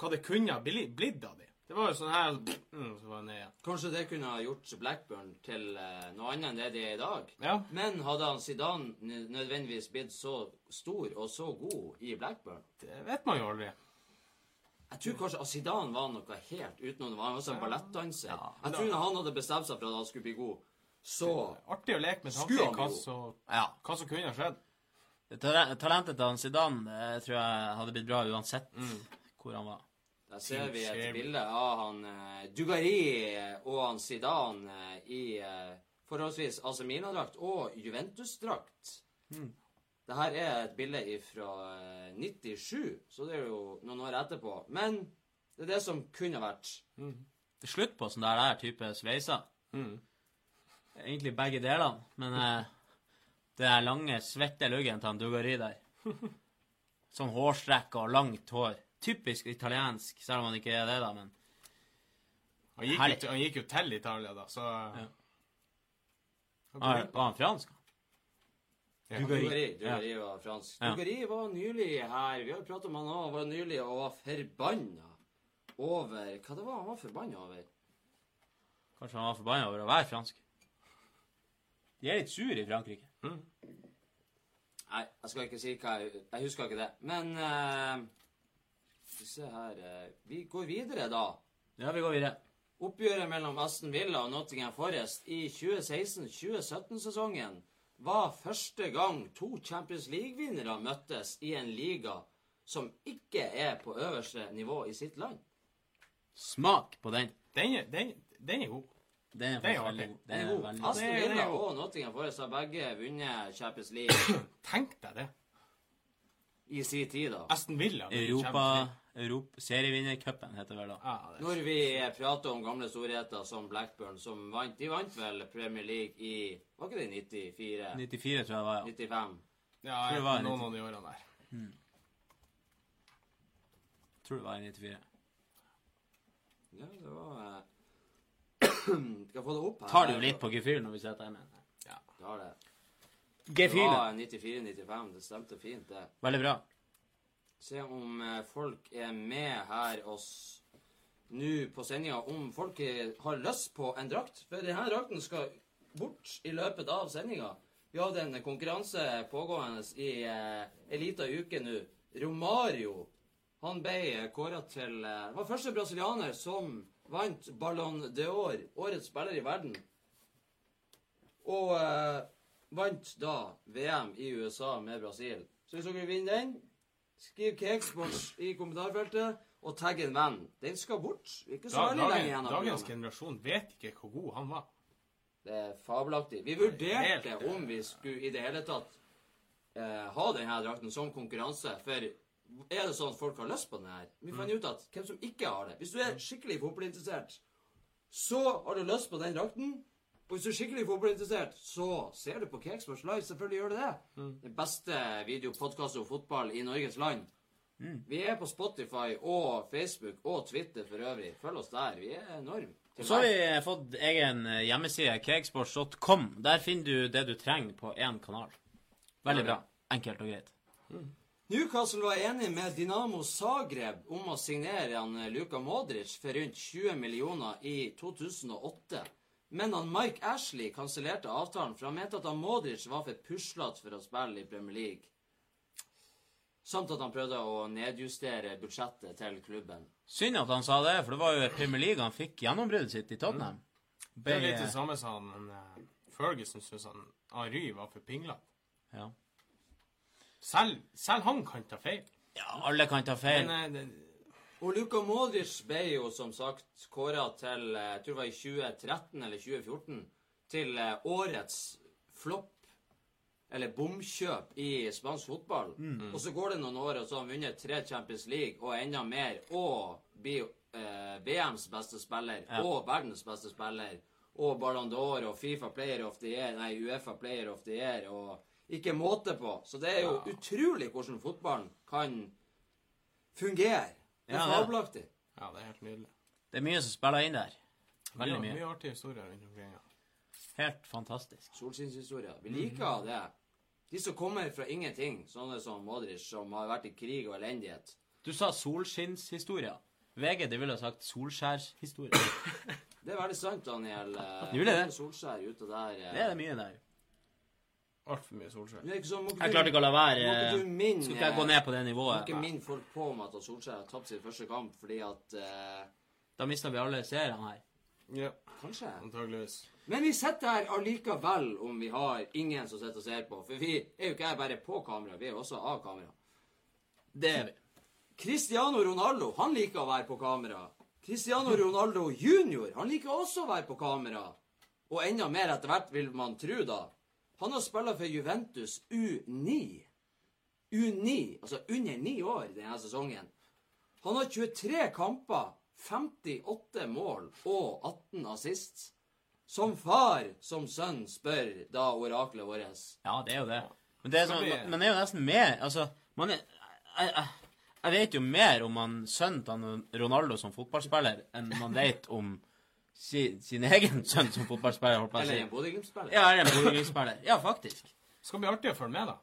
Hva det kunne ha blitt av de. Det var jo sånn her mm, Så var det ned igjen. Kanskje det kunne ha gjort Blackburn til eh, noe annet enn det de er i dag. Ja. Men hadde han Zidane nødvendigvis blitt så stor og så god i Blackburn? Det vet man jo aldri. Jeg tror kanskje at Zidane var noe helt utenom. Han var også en ballettdanser. Jeg tror når han hadde bestemt seg for at han skulle bli god, så Artig å leke med tanke Skulle på han hva, Ja. hva som kunne ha skjedd. Talentet til han Zidane jeg tror jeg hadde blitt bra uansett hvor han var. Der ser vi et bilde av han eh, Dugarry og han Zidane eh, i eh, forholdsvis AC Mina-drakt og Juventus-drakt. Det her er et bilde fra 97, så det er jo noen år etterpå. Men det er det som kunne vært. Det er slutt på sånn der, der type sveiser. Egentlig begge delene, men eh, det er lange, svette luggen til han Dugari der. Sånn hårstrekk og langt hår. Typisk italiensk, selv om han ikke er det, da, men Han gikk, jo, han gikk jo til Italia, da, så Var, var han fransk? Ja. Dugarry. Dugarry var fransk. Ja. Dugarry var nylig her. Vi har pratet om han òg. Han var nylig og var forbanna over Hva det var han var forbanna over? Kanskje han var forbanna over å være fransk? De er litt sur i Frankrike. Nei, jeg skal ikke si hva jeg Jeg husker ikke det. Men eh, Skal vi se her eh, Vi går videre, da. Ja, vi går videre. Oppgjøret mellom Aston Villa og Nottingham Forest i 2016-2017-sesongen var første gang to Champions League-vinnere møttes i en liga som ikke er på øverste nivå i sitt land. Smak på den. Den er, den, den er god. Den er den er veldig god. Den er god. Aston det Villa og Nottingham Forest har begge vunnet Champions League Tenk deg det. i sin tid, da. Aston Villa. vinner Europa, Champions League. Europa Serievinnercupen heter det vel da. Ja, det Når vi prater om gamle storheter som Blackburn, som vant De vant vel Premier League i Var ikke det i 94? 94 tror jeg det var, ja. 95? Ja, jeg, var noen litt- av de årene der. Tror det var i 94. Ja, det var eh, Skal få det opp her? Tar det jo litt på gefühl når vi sitter her Ja Det har det. var 94-95. Det stemte fint, det. Veldig bra. Se om eh, folk er med her oss nå på sendinga. Om folk har lyst på en drakt. For denne drakten skal bort i løpet av sendinga. Vi hadde en konkurranse pågående i eh, lita uke nå. Romario han ble kåra til eh, var første brasilianer som vant Ballon d'Or, årets spiller i verden. Og eh, vant da VM i USA med Brasil. Så hvis dere vinner den, skriv Cakesports i kommentarfeltet og tagg en venn. Den skal bort. Ikke så veldig lenge igjen. dagens generasjon vet ikke hvor god han var. Det er fabelaktig. Vi vurderte om vi skulle i det hele tatt eh, ha denne drakten som konkurranse. For er det sånn at folk har lyst på den her? Vi fant ut at hvem som ikke har det. Hvis du er skikkelig fotballinteressert, så har du lyst på den drakten. Og hvis du er skikkelig fotballinteressert, så ser du på Cakesports Live. Selvfølgelig gjør du det. Den beste videopodkasten om fotball i Norges land. Vi er på Spotify og Facebook og Twitter for øvrig. Følg oss der. Vi er enorme. Så har vi eh, fått egen eh, hjemmeside, cakesports.com. Der finner du det du trenger på én kanal. Veldig bra. Enkelt og greit. Newcastle var enig med Dinamo Zagreb om å signere han eh, Luka Modric for rundt 20 millioner i 2008. Men han Mike Ashley kansellerte avtalen, for han mente at han Modric var for puslete for å spille i Premier League. Samt at han prøvde å nedjustere budsjettet til klubben. Synd at han sa det, for det var jo Premier League han fikk gjennombruddet sitt i Tottenham. Det er litt det samme som han, men Ferguson syntes han Ary var for pinglete. Ja. Selv, selv han kan ta feil. ja, alle kan ta feil. Men eh, det, Og Luka Modric ble jo som sagt kåra til eh, jeg tror det var i 2013 eller 2014 til eh, årets flopp eller bomkjøp i spansk fotball. Og så går det noen år, og så har han vunnet tre Champions League og enda mer. Og blir eh, BMs beste spiller Ja. og verdens beste spiller. Og Ballon d'Or og Fifa Player of the Year, nei, Uefa Player of the Year. og ikke måte på. Så det er jo utrolig hvordan fotballen kan fungere. Det er Ja, det er fabelaktig. ja, det er helt nydelig. Det er mye som spiller inn der. Veldig mye. Mye artige historier rundt omkring. Ja. Helt fantastisk. Solskinnshistorier. Vi liker det. De som kommer fra ingenting, sånne som Modric, som har vært i krig og elendighet. Du sa solskinnshistorier. VG de ville ha sagt solskjærshistorie. Det er veldig sant, Daniel. Det, det? Solskjær ute der. eh. Det er det mye der. Altfor mye solskjær. Er sånn, Jeg klarte ikke å la være. Minne Skal ikke jeg gå ned på det nivået. Må ikke minne folk på om at Solskjær har tapt sin første kamp fordi at uh... Da mister vi alle seerne her. Ja, Kanskje. antageligvis. Men vi sitter her allikevel om vi har ingen som sitter og ser på. For vi er jo ikke her bare på kamera, vi er jo også av kamera. Det er vi. Cristiano Ronaldo, han liker å være på kamera. Cristiano Ronaldo junior, han liker også å være på kamera. Og enda mer etter hvert, vil man tro da. Han har spilt for Juventus U9. U9, altså under ni år denne sesongen. Han har 23 kamper, 58 mål og 18 assist. Som far, som sønn, spør da oraklet vårt. Ja, det er jo det. Men det er, sånn, man men er jo nesten mer Altså, man er jeg, jeg, jeg vet jo mer om han sønnen til Ronaldo som fotballspiller enn man vet om si, sin egen sønn som fotballspiller. holdt Eller en Bodø-Glimt-spiller. Ja, eller en Bodø-Glimt-spiller. Ja, faktisk. Det skal bli artig å følge med, da.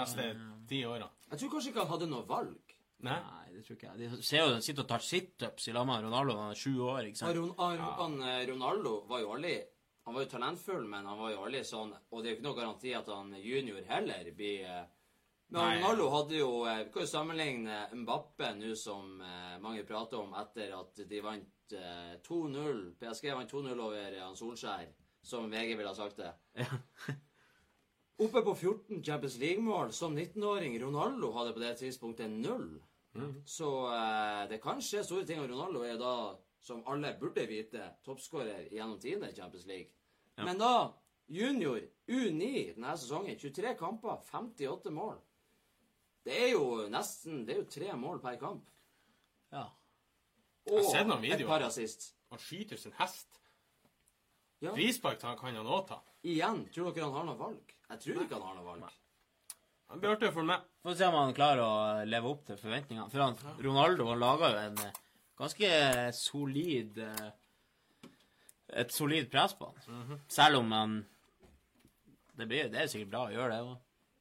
Neste ti åra. Jeg tror kanskje ikke han hadde noe valg. Nei? Nei, det tror ikke jeg. De ser jo de sitter og tar situps i lag med Ronaldo når han er sju år, ikke sant? Ron, han, eh, Ronaldo var jo aldri Han var jo talentfull, men han var jo aldri sånn Og det er jo ikke noe garanti at han junior heller blir eh, Men Ronaldo hadde jo eh, Vi kan jo sammenligne Mbappe nå som eh, mange prater om etter at de vant eh, 2-0 PSG vant 2-0 over Jan Solskjær, som VG ville ha sagt det. Ja. Oppe på 14 Champions League-mål som 19-åring. Ronaldo hadde på det tidspunktet null. Så eh, det kan skje store ting. Og Ronaldo er da, som alle burde vite, toppskårer gjennom tiende i Champions League. Men da, junior, U9 denne sesongen, 23 kamper, 58 mål. Det er jo nesten Det er jo tre mål per kamp. Ja. Og har sett noen et videoer. par assist. Han skyter sin hest. Ja. Frispark kan han òg ta. Igjen, tror dere han har noe valg? Jeg tror ikke han har noe valg. Han blir artig å følge med. Får se om han klarer å leve opp til forventningene. For han, Ronaldo han laga jo en eh, ganske solid eh, Et solid press på han. Selv om han det, blir, det er sikkert bra å gjøre det òg.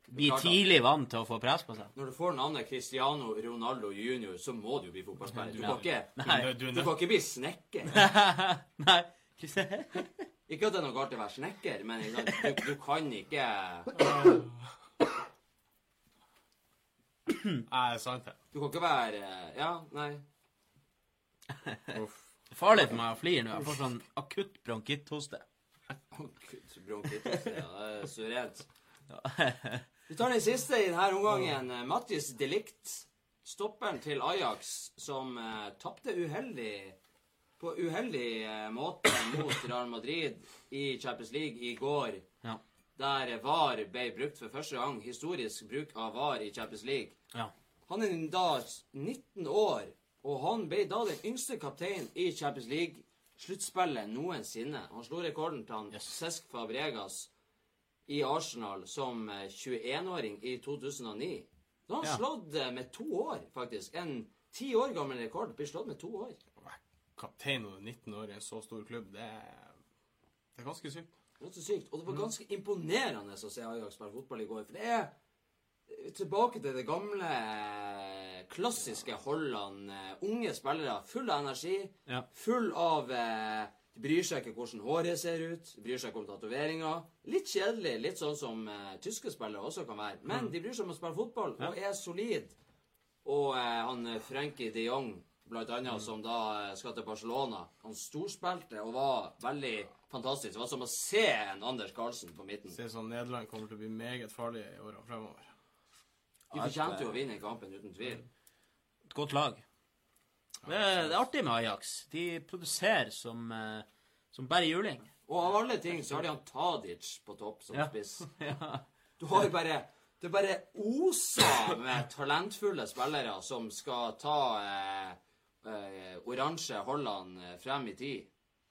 Bli Klart tidlig vant til å få press på seg. Når du får navnet Cristiano Ronaldo jr., så må du jo bli fotballspiller. Du kan ikke, Du, du du kan ikke bli snekker. Nei. Ikke at det er noe galt å være snekker, men du, du kan ikke Nei, det er sant, det. Du kan ikke være Ja, nei. Uff. Det er farlig for meg å flire nå. Jeg får sånn akutt bronkitthoste. Akutt bronkitthoste. Ja, det er suverent. Vi tar den siste i denne omgangen. Eh, Mattis Delict, stopperen til Ajax, som uh, tapte uheldig på uheldig uh, måte mot Real Madrid i Champions League i går. Ja. Der VAR ble brukt for første gang. Historisk bruk av VAR i Champions League. Ja. Han er da 19 år, og han ble da den yngste kapteinen i Champions League-sluttspillet noensinne. Han slo rekorden til han Cesc Fabregas i Arsenal som eh, 21-åring i 2009. Da har han Ja. slått eh, med to år, faktisk. En ti år gammel rekord blir slått med to år. Kaptein og 19 år i en så stor klubb, det er, det er ganske sykt. Er sykt. Og det var ganske imponerende å se Ajax spille fotball i går. For det er eh, tilbake til det gamle, eh, klassiske Holland. eh, Unge spillere, full av energi. Ja. Full av eh, De bryr seg ikke hvordan håret ser ut. De bryr seg ikke om tatoveringer. Litt kjedelig, litt sånn som uh, tyske spillere også kan være. Men de bryr seg om å spille fotball, og er solid. Og uh, han eh, Frenkie de Jong, blant annet, som da skal til Barcelona. Han storspilte og var veldig fantastisk. Det var som å se en Anders Carlsen på midten. Ser ut som Nederland kommer til å bli meget farlig i årene fremover. De fortjente jo å vinne kampen, uten tvil. Et godt lag. Det det er artig med Ajax. De produserer som, eh, som bare juling. Og av alle ting så har de han Tadic på topp som Ja. spiss. Ja. Du har jo bare Det bare oser med talentfulle spillere som skal ta eh, eh, oransje Holland eh, frem i tid.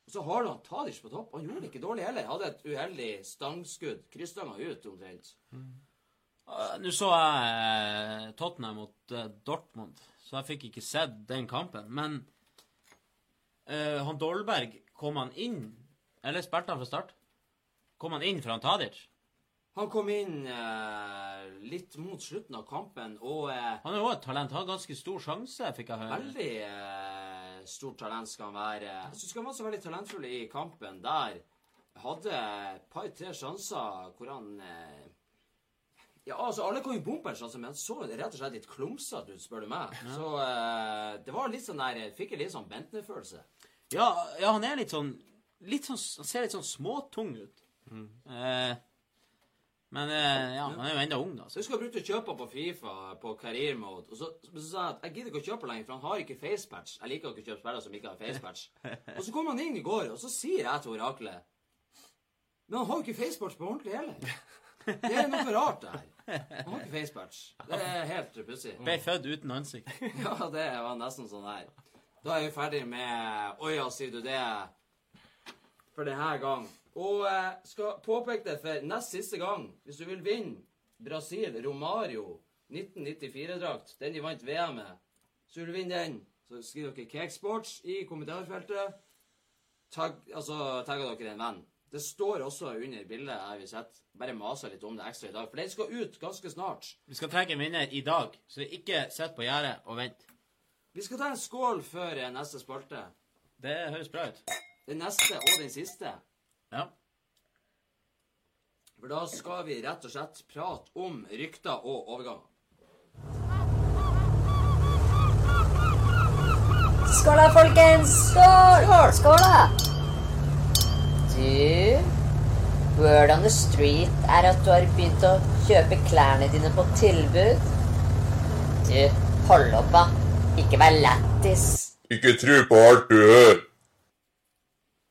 Og så har du han Tadic på topp. Han gjorde det ikke dårlig heller. Hadde et uheldig stangskudd. Krysstanga ut omtrent. Eh, Nå så jeg eh, Tottenham mot eh, Dortmund, så jeg fikk ikke sett den kampen. Men uh, han Dolberg, kom han inn? Eller spilte han fra start? Kom han inn for han Tadic? Han kom inn uh, litt mot slutten av kampen, og uh, Han er jo et talent. Har ganske stor sjanse, fikk jeg høre. veldig uh, stort talent skal han være. Jeg syns han var så veldig talentfull i kampen der. Hadde et par-tre sjanser hvor han Ja, altså, alle kom jo bumpers, altså, men han så rett og slett litt klumsete ut, spør du meg. Så eh, det var litt sånn der jeg Fikk en litt sånn Bentner-følelse. Ja, ja, han er litt sånn Litt sånn Han ser litt sånn småtung ut. Eh, men eh, ja, han er jo enda ung, da. Så jeg husker jeg brukte å kjøpe på Fifa på career mode. Og så, så sa jeg at jeg gidder ikke å kjøpe lenger, for han har ikke facepatch. Jeg liker ikke å kjøpe spillere som ikke har facepatch. Og så kom han inn i går, og så sier jeg til oraklet Men han har jo ikke facepatch på ordentlig heller. Det er noe rart, det her. Han har ikke facepatch. Det er helt pussig. Ble født uten ansikt. Ja, det var nesten sånn her. Da er vi ferdig med Å ja, sier du det? For denne gang. Og eh, skal påpeke det for nest siste gang. Hvis du vil vinne Brasil Romario 1994-drakt, den de vant VM med, så vil du vinne den. Så skriver dere Cakesports i kommentarfeltet. Tag, altså, tagger dere en venn. Det står også under bildet jeg vil sett. Bare maser litt om det ekstra i dag. For den skal ut ganske snart. Vi skal trekke en vinner i dag, så ikke sitt på gjerdet og vent. Vi skal ta en skål før neste spalte. Det høres bra ut. Den neste og den siste. Ja. For da skal vi rett og slett prate om rykter og overganger. Skål da, folkens! Skål! Skål, da! Du, word on the street er at du har begynt å kjøpe klærne dine på tilbud. Du, hold opp, da. Ikke vær lættis. Ikke tro på alt du hører.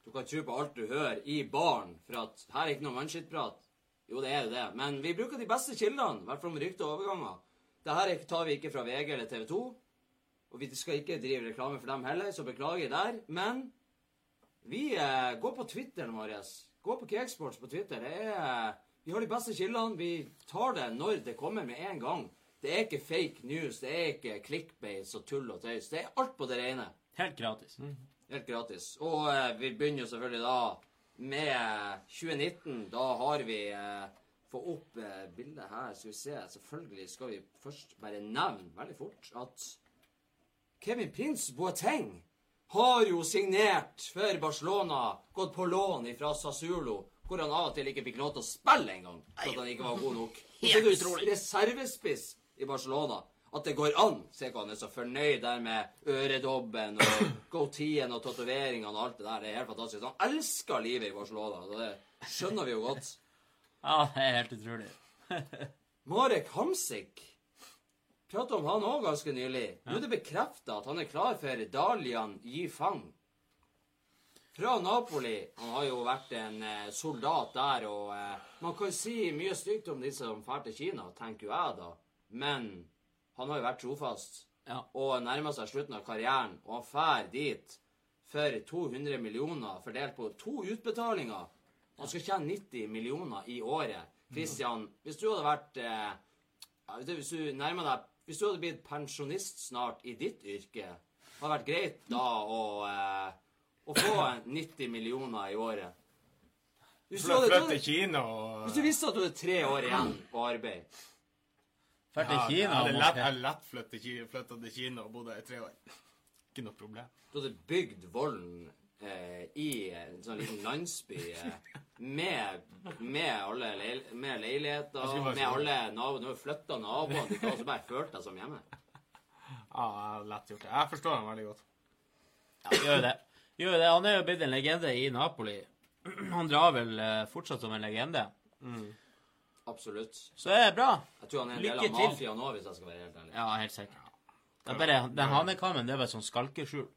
Du kan tro på alt du hører i baren, for at her er ikke noe mannskittprat. Jo, det er jo det. Men vi bruker de beste kildene, i hvert fall om rykte og overganger. Dette tar vi ikke fra VG eller TV 2. Og vi skal ikke drive reklame for dem heller, så beklager der. Men vi eh, går på Twitteren vår. Gå på Cakesports på Twitter. Det er, vi har de beste kildene. Vi tar det når det kommer med en gang. Det er ikke fake news, det er ikke clickbates og tull og tøys. Det er alt på det rene. Helt gratis. Helt gratis. Og eh, vi begynner jo selvfølgelig da med 2019. Da har vi eh, få opp eh, bildet her. Skal vi se. Selvfølgelig skal vi først bare nevne veldig fort at Kevin Prince Boateng har jo signert for Barcelona, gått på lån fra Sassulo, hvor han av og til ikke fikk lov til å spille engang, for at han ikke var god nok. Og så er du reservespiss i Barcelona. At det går an. Se hva han er så fornøyd der med øredobben og goateen og tatoveringene og alt det der. Det er helt fantastisk. Han elsker livet i Barcelona. og Det skjønner vi jo godt. Ja, det er helt utrolig. Marek Hamsik Pratet om han òg ganske nylig. Nå er det bekrefta at han er klar for Dalian Yifang. Fra Napoli. Han har jo vært en eh, soldat der, og eh, man kan si mye stygt om de som drar til Kina, tenker jo jeg, da. Men han har jo vært trofast Ja. og nærmer seg slutten av karrieren, og han drar dit for 200 millioner fordelt på to utbetalinger. Han skal tjene 90 millioner i året. Christian, hvis du hadde vært eh, ja, Hvis du nærmer deg Hvis du hadde blitt pensjonist snart i ditt yrke, hadde det vært greit da å, eh, å få 90 millioner i året? Hvis du, hadde, Flytte til Kina og hvis du visste at du hadde tre år igjen på arbeid Drar til Ja, Kina. Jeg hadde lett, jeg hadde lett flyttet til, flyttet til Kina og bodd der i tre år. Ikke noe problem. Du hadde bygd volden eh, i en sånn liten landsby eh, med, med alle leil med leiligheter, Jeg med alle naboer. Du har flytta naboene ditt, og så bare følte deg som hjemme. Ja, lett gjort det. Jeg forstår ham veldig godt. Ja, gjør jo det. Gjør det. Han er jo blitt en legende i Napoli. Han drar vel eh, fortsatt som en legende. Absolutt. Så det er bra. Jeg tror han er en del Lykke av til. mafiaen òg, hvis jeg skal være helt ærlig. Ja, helt sikkert. Det er bare, den hanekammen det er bare sånn skalkeskjul.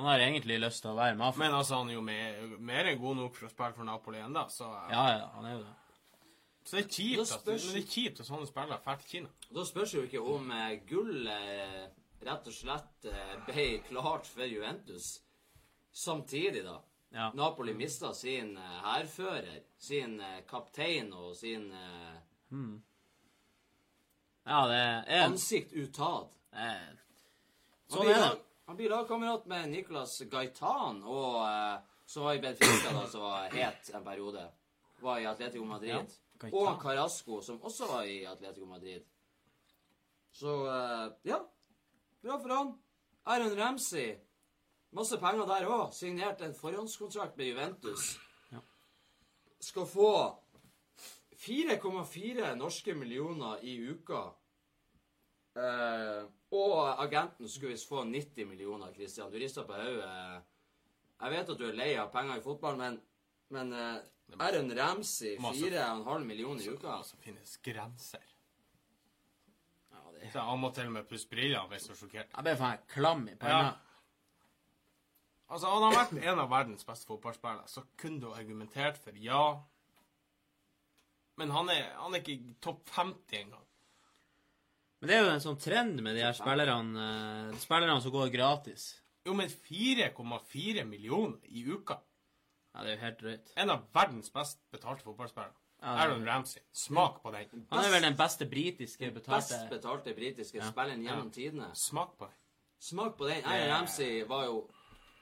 Han har egentlig lyst til å være med. Men altså, han er jo mer, mer enn god nok for å spille for Napoli ennå, så, Ja, ja, han er jo det. så det er kjipt at, spørs- men det er kjipt at sånne spillere drar til Kina. Da spørs jo ikke om eh, gullet rett og slett eh, ble klart for Juventus samtidig, da. Ja. Napoli mista sin eh, hærfører, sin eh, kaptein og sin hmm. Ja, det er ansikt utad. eh, Sånn er det. Han blir lagkamerat med Nicolas Gaitan, og, eh, som var i Benfica da, som var het en periode. Var i Atletico Madrid. Ja, og Carasco, som også var i Atletico Madrid. Så eh, ja. Bra for han. Aaron Ramsey. Masse penger der òg. Signert en forhåndskontrakt med Juventus. Skal få 4,4 norske millioner i uka. Eh, og agenten skulle visst få 90 millioner, Christian. Du rister på hodet. Jeg vet at du er lei av penger i fotball, men, men eh, Aaron Ramsey, Masse. 4,5 millioner i uka Det finnes grenser. ja, det, er... han må til og med pusse brillene hvis han er sjokkert. Jeg ble faen klam i panna. Ja. Altså, han har vært en av verdens beste fotballspillere, så kunne du argumentert for ja. Men han er, han er ikke topp 50 engang. Men det er jo en sånn trend med de her spillerne eh, Spillerne som går gratis. Jo, men 4,4 millioner i uka. Ja, det er jo helt drøyt. En av verdens best betalte fotballspillere. Ja, det- Aaron Ramsey. Smak på den. Han er vel den beste britiske betalte best betalte britiske britiske spilleren gjennom tidene. Smak på den. Smak på den. Aaron Ramsey var jo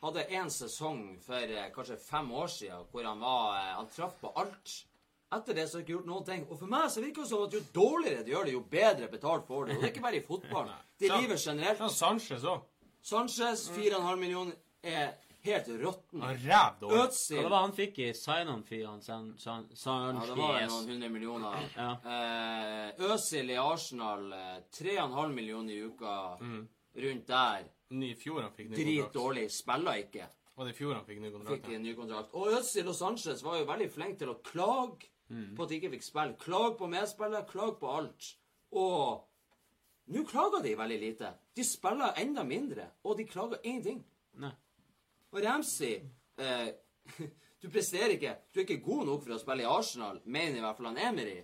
hadde en sesong for eh, kanskje fem år siden hvor han var eh, Han traff på alt. Etter det så har jeg ikke gjort noen ting. Og for meg så virker det som at jo dårligere du gjør det, jo bedre betalt får du. Og det er ikke bare i fotball. Det er livet Sånn generelt. Sanchez òg. Sanchez, 4,5 millioner, er helt råtten. Han ræv dårlig. Hva var det var han fikk i sign-on-fee, Ja, det var noen hundre millioner. Ja. Eh, Øsil i Arsenal, eh, 3,5 millioner i uka. Mm. Rundt der. I fjor han fikk ny kontrakt. dårlig. Spiller ikke. Og det i fjor han fikk ny kontrakt? Fikk en ny kontrakt. Og Øzil og Sanchez var jo veldig flinke til å klage Mm. på at de ikke fikk spille. Klag på medspillere, klag på alt. Og nå klager de veldig lite. De spiller enda mindre, og de klager ingenting. Nei. Og Ramsey eh, Du presterer ikke. Du er ikke god nok for å spille i Arsenal, mener i hvert fall han Emery.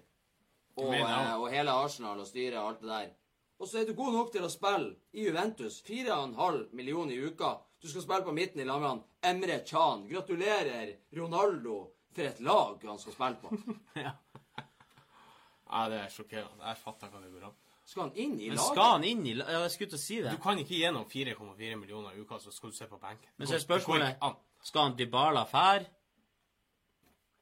Og, eh, og hele Arsenal og styret og alt det der. Og så er du god nok til å spille i Juventus. 4,5 millioner i uka. Du skal spille på midten i lag med Emre Chan. Gratulerer, Ronaldo, for et lag han skal spille på. Ja, det er sjokkerende. Jeg fatter hva det går an. Skal han inn i Men laget? skal han inn i la- Ja, jeg skulle til å si det. Du kan ikke gjennom 4,4 millioner i uka, så skal du se på benken. Men så er spørsmålet. Skal han Dybala fær?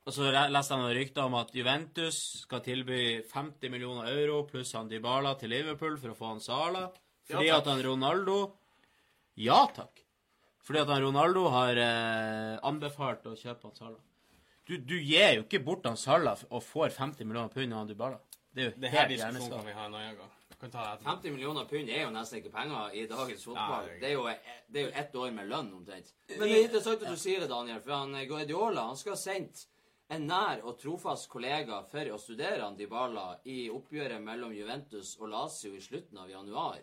Og så leste jeg noen rykter om at Juventus skal tilby 50 millioner euro pluss han Dybala til Liverpool for å få han Sala. Fordi Ja, at han Ronaldo Ja takk. Fordi at han Ronaldo har eh, anbefalt å kjøpe han Sala. Du, du gir jo ikke bort han Sala og får 50 millioner pund av han Dybala. Det er jo Det her helt diskusjonen kan vi ha en annen gang. Vi kan ta det etterpå. 50 millioner pund er jo nesten ikke penger i dagens fotball. Nei. Det er jo, det er jo ett år med lønn, omtrent. Men det er interessant at du sier det, Daniel, for han eh, Guardiola han skal ha sendt en nær og trofast kollega for å studere Dybala i oppgjøret mellom Juventus og Lazio i slutten av januar.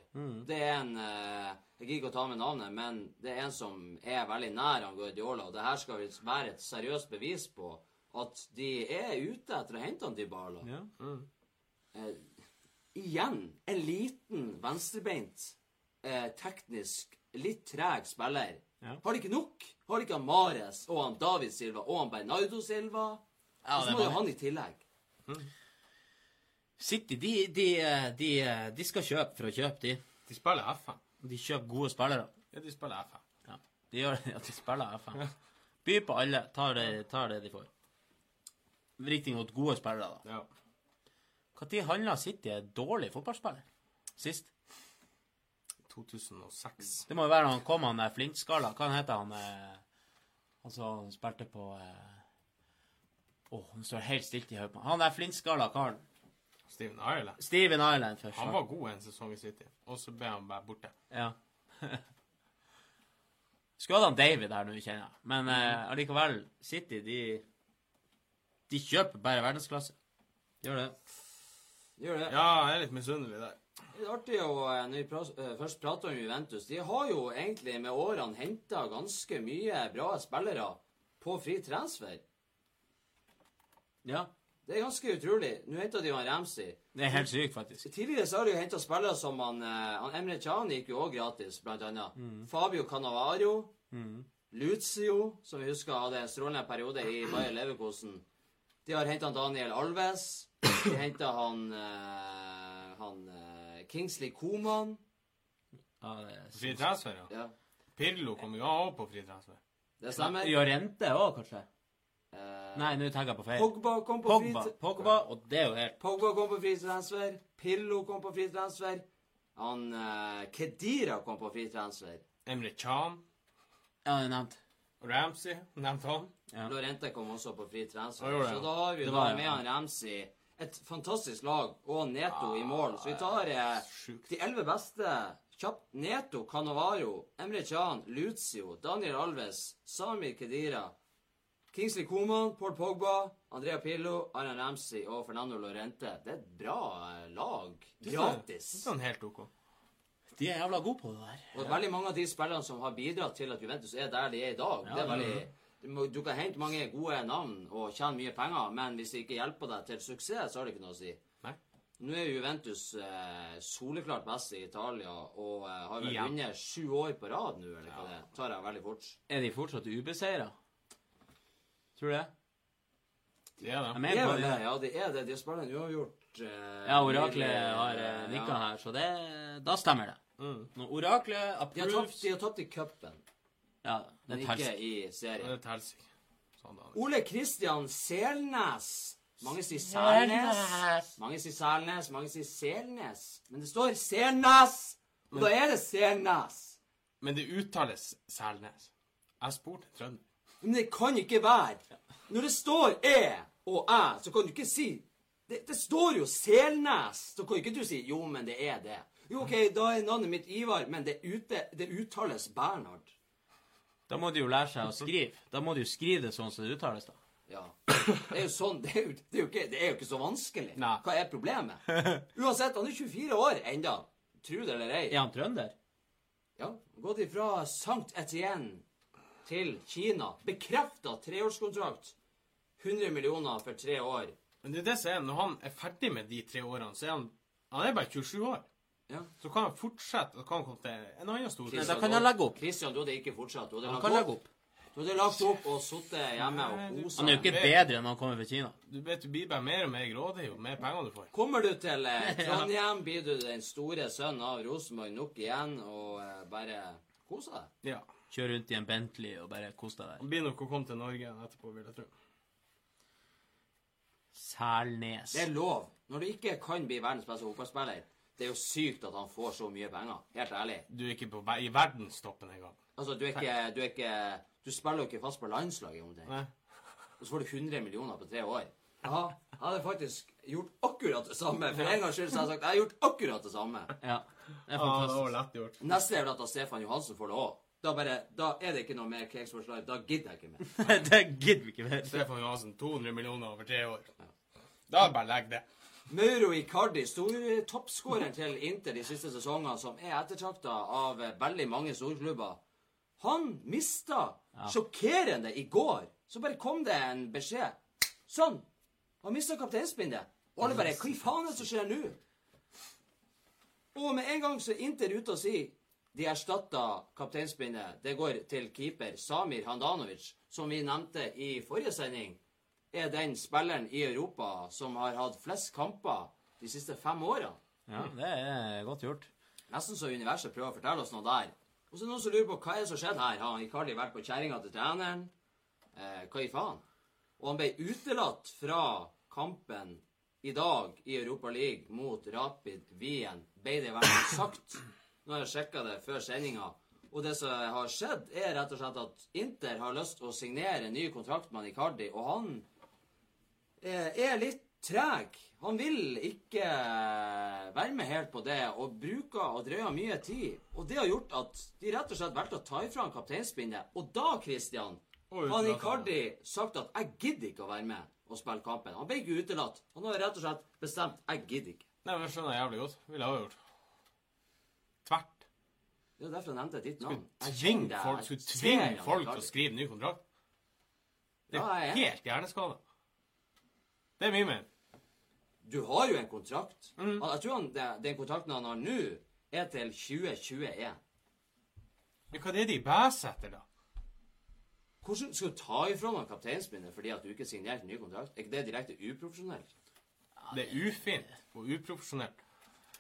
Det er en eh, Jeg gidder ikke å ta med navnet, men det er en som er veldig nær han Guardiola, og det her skal vel være et seriøst bevis på at de er ute etter å hente Dybala. Ja. Eh, igjen en liten venstrebeint, eh, teknisk litt treg spiller. Ja. Har de ikke nok? Har de ikke han Mares og han David Silva og han Bernardo Silva? Ja, så må jo han i tillegg. City, de, de, de, de skal kjøpe for å kjøpe, de. De spiller FN. De kjøper gode spillere. Ja, de spiller FN. Ja. De gjør det, at de spiller FN. By på alle. Tar det, tar det de får. Riktignok gode spillere, da. Ja. Når handla City dårlig fotballspiller? Sist? 2006. Det må jo være han kom, han der Flintskala. Hva heter han? Eh, han spilte på Å, Åh, han står helt stilt i hodet. Han der Flintskala karen. Steven Ireland. Steven Island først. Han var god en sesong i City, og så ble han bare borte. Ja. Skulle hatt han David her nå, kjenner jeg. Men eh, allikevel, City, de De kjøper bare verdensklasse. Gjør det. Gjør det. Ja, jeg er litt misunnelig der. Det er artig å, eh, når vi eh, først prater om Juventus De har jo egentlig med årene henta ganske mye bra spillere på fri transfer. Ja. Det er ganske utrolig. Nå henta de jo Ramsey. Det er helt sykt, faktisk. Tidligere så har de jo henta spillere som han, eh, han Emre Chan gikk jo òg gratis, blant annet. Fabio Cannavaro. Lucio, som vi husker hadde en strålende periode i Bayer Leverkosen. De har henta Daniel Alves. De henta han, han Kingsley Coman. Ja, det er Fri transfer, ja. Ja, Pirlo kom jo òg på fri transfer. det stemmer. Llorente òg, kanskje? Eh, Nei, nå tenker jeg på feil. Pogba kom på Pogba, fri Pogba, og det er jo helt Pogba kom på fri transfer. Pirlo kom på fri transfer. Han uh, Kedira kom på fri transfer. Emre Chan. Ja, det er nevnt. Ramsey. Nevnte han. Ja. Lorente kom også på fri transfer. Ja, Så da har vi Det da med han Ramsey et fantastisk lag og Neto i mål. Så vi tar eh, de elleve beste kjapt. Neto, Cannavaro, Emre Can, Lucio, Daniel Alves, Sami Kedira, Kingsley Coman, Paul Pogba, Andrea Pillo, Aran Ramsey og Fernando Lorente. Det er et bra eh, lag. Gratis. Det er sånn helt OK. De er jævla gode på det der. Og veldig mange av de spillerne som har bidratt til at Juventus er der de er i dag. Ja, det er ja, veldig, du, kan hente mange gode navn og tjene mye penger, men hvis det ikke hjelper deg til suksess, så har det ikke noe å si. Nei. Nå er Juventus eh, soleklart best i Italia og eh, har vel vunnet sju år på rad nå, eller hva det er. tar jeg veldig fort. Er de fortsatt ubeseira? Tror du det? Det er det. Det er vel det, det. ja, det er det. De har spilt en uavgjort. eh, Ja, oraklet har eh, nikka ja. her, så det, da stemmer det. Mm. Når oraklet De approves de har tapt i cupen, Ja, det men er ikke telsik. i Det serien. er et helsike. Sånn. Ole Kristian Selnes. Mange sier Selnes. Mange sier Selnes, mange sier Selnes. Men det står Selnes! Og da er det Selnes. Men det uttales Selnes. Jeg spurte en trønder. Men det kan ikke være. Når det står E og æ, så kan du ikke si Det, det står jo Selnes. Så kan ikke du si jo, men det er det. Jo, OK, da er navnet mitt Ivar, men det, ute, det uttales Bernhard. Da må de jo lære seg å skrive. Da må de jo skrive det sånn som det uttales, da. Ja. Det er jo sånn Det er jo, det er jo, ikke, det er jo ikke så vanskelig. Nei. Hva er problemet? Uansett, han er 24 år enda. Tro det eller ei. Er han trønder? Ja, Gått ifra Sankt Etienne til Kina. Bekrefta treårskontrakt. 100 millioner for tre år. Men det er det som er, når han er ferdig med de tre årene, så er han Han er bare 27 år. Ja. Så kan han fortsette, og kan han komme til en annen stor Nei, da kan han legge opp. Christian, du hadde ikke fortsatt. Du hadde Han lagt kan legge opp. opp. Du hadde lagt opp og sittet hjemme og kosa. Han er jo ikke bedre enn han kommer fra Kina. Du vet, du blir bare mer og mer grådig jo mer penger du får. Kommer du til eh, Trondheim, blir du den store sønnen av Rosenborg nok igjen og eh, bare koser deg. Ja. Kjør rundt i en Bentley og bare kos deg der. Han blir nok å komme til Norge etterpå, vil jeg tro. Selnes. Det er lov. Når du ikke kan bli verdens beste fotballspiller, det er jo sykt at han får så mye penger. Helt ærlig. Du er ikke på, ve- i verdenstoppen engang. Altså, du er ikke Du, er ikke, du spiller jo ikke fast på landslaget om det. Nei. Og så får du 100 millioner på tre år. Ja, jeg hadde faktisk gjort akkurat det samme. For en gangs skyld så har jeg sagt jeg har gjort akkurat det samme. Ja. Det er Ja, det var lett gjort. Neste er vel at Stefan Johansen får det òg. Da, bare, da er det ikke noe mer Cakes for Life. Da gidder jeg ikke mer. det gidder vi ikke mer. Stefan Johansen, 200 millioner over tre år. Da bare legg det. Mauro Icardi, toppskåreren til Inter de siste sesongene, som er ettertrakta av veldig mange storklubber. Han mista sjokkerende i går. Så bare kom det en beskjed. Sånn. Han mista kapteinspinnet. Og alle bare Hva i faen er det som skjer nå? Og med en gang så er Inter ute og sier de erstatta kapteinspinnet. Det går til keeper Samir Handanovic, som vi nevnte i forrige sending er den spilleren i Europa som har hatt flest kamper de siste fem årene. Ja, det er godt gjort. Nesten så universet prøver å fortelle oss noe der. Og så er det noen som lurer på hva er det som skjedde her. Har Icardi vært på kjerringa til treneren? Eh, hva i faen? Og han ble utelatt fra kampen i dag i Europa League mot Rapid Wien, ble det i hvert fall sagt. Nå har jeg sjekka det før sendinga. Og det som har skjedd, er rett og slett at Inter har lyst til å signere en ny kontrakt med Icardi, og han er litt treg. Han vil ikke være med helt på det, og bruker og drøyer mye tid. Og det har gjort at de rett og slett valgte å ta ifra han kapteinspinnet. Og da, Christian, har. Icardi sagt at 'jeg gidder ikke å være med og spille kampen'. Han ble ikke utelatt. Han har rett og slett bestemt 'jeg gidder ikke'. Nei, men det skjønner jeg jævlig godt. Ville jeg ha gjort. Tvert. Det er derfor jeg nevnte ditt navn. Skulle Tvinge folk, skulle tvinge folk til å skrive ny kontrakt. Det Ja, er er. helt hjerneskada. Det er min mening. Du har jo en kontrakt. Mm. Jeg tror han, den kontrakten han har nå, er til 2021. Men hva er det de bæser etter, da? Hvordan skal du ta ifra noen kapteinspinnet fordi at du ikke signerte ny kontrakt? Er ikke det direkte uprofesjonelt? Det er ufint og uprofesjonelt.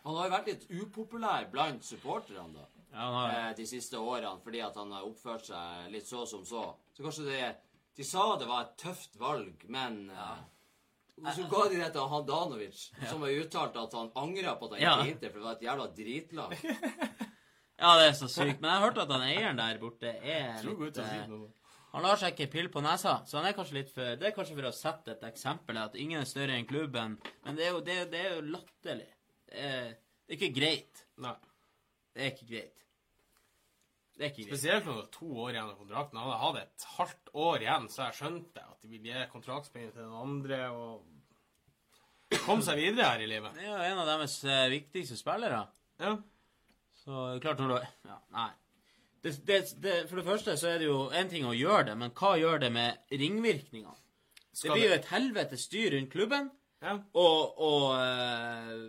Han har jo vært litt upopulær blant supporterne da, Ja, han har, eh, de siste årene fordi at han har oppført seg litt så som så. Så kanskje det De sa det var et tøft valg, men eh, Så ga de det til Handanovic, som har uttalt at han angra på at han Ja. gikk inntil, for det var et jævla dritlag. ja, det er så sykt. Men jeg har hørt at han eieren der borte er litt eh. Han lar seg ikke pille på nesa, så han er kanskje litt for Det er kanskje for å sette et eksempel, at ingen er større enn klubben. Men det er jo, det er, det er jo latterlig. Det er, det er ikke greit. Nei. Det er ikke greit. Det er ikke greit. Spesielt når det er to år igjen av kontrakten. Han hadde hatt et halvt år igjen, så jeg skjønte at de ville gi kontraktspenger til den andre og komme seg videre her i livet. Det er jo en av deres eh, viktigste spillere. Ja. Så klart når du Ja, nei. Det, det, det, for det første så er det jo en ting å gjøre det, men hva gjør det med ringvirkningene? Det blir jo et helvete styr rundt klubben, ja. og, og, eh,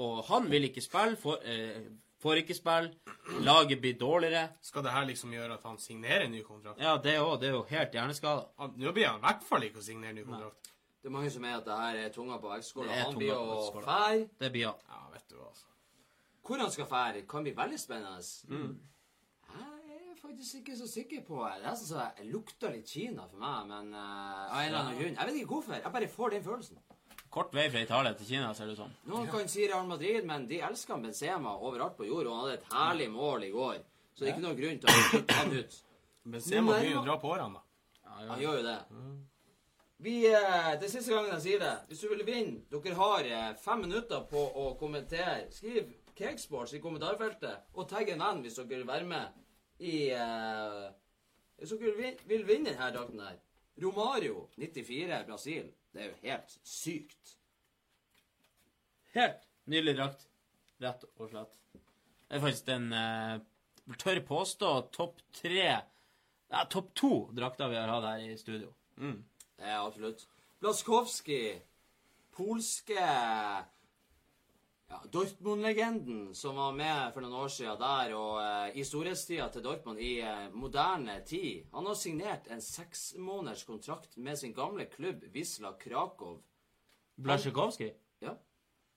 og han vil ikke spille, for, eh, får ikke spille, laget blir dårligere. Skal det her liksom gjøre at han signerer en ny kontrakt? Ja, det òg. Det er jo helt hjerneskada. Nå blir han i hvert fall ikke å signere en ny kontrakt. Det er mange som er at det her er tunga på vektskåla. Det er Han blir jo fær. Det blir han. Ja, vet du hva, altså. Hvor han skal fære, kan bli veldig spennende. Mm. Jeg er faktisk ikke så sikker på det. Det er sånn at jeg lukter litt Kina for meg, men uh, av en eller annen grunn. Jeg vet ikke hvorfor. Jeg bare får den følelsen. Kort vei fra Italia til Kina, ser det ut som. Noen kan si Real Madrid, men de elsker Benzema overalt på jord, og han hadde et herlig mål i går. Så det er ikke noen grunn til å kutte han ut. Benzema begynner å dra på årene, da. Han gjør jo det. Vi, eh, Det er siste gangen jeg sier det. Hvis du vil vinne Dere har eh, fem minutter på å kommentere. Skriv Cakesports i kommentarfeltet, og tagg en venn hvis dere vil være med i eh, Hvis dere vil, vil vinne denne drakten her. Romario 94 Brasil. Det er jo helt sykt. Helt nydelig drakt. Rett og slett. Det er faktisk den eh, tør påstå topp tre Ja, topp to drakter vi har hatt her i studio. Det er absolutt. Blaskowski, polske ja, Dortmund-legenden som var med for noen år siden der, og eh, i storhetstida til Dortmund i eh, moderne tid. Han har signert en seksmåneders kontrakt med sin gamle klubb Wisla Krakow. Blasjikowski? Ja.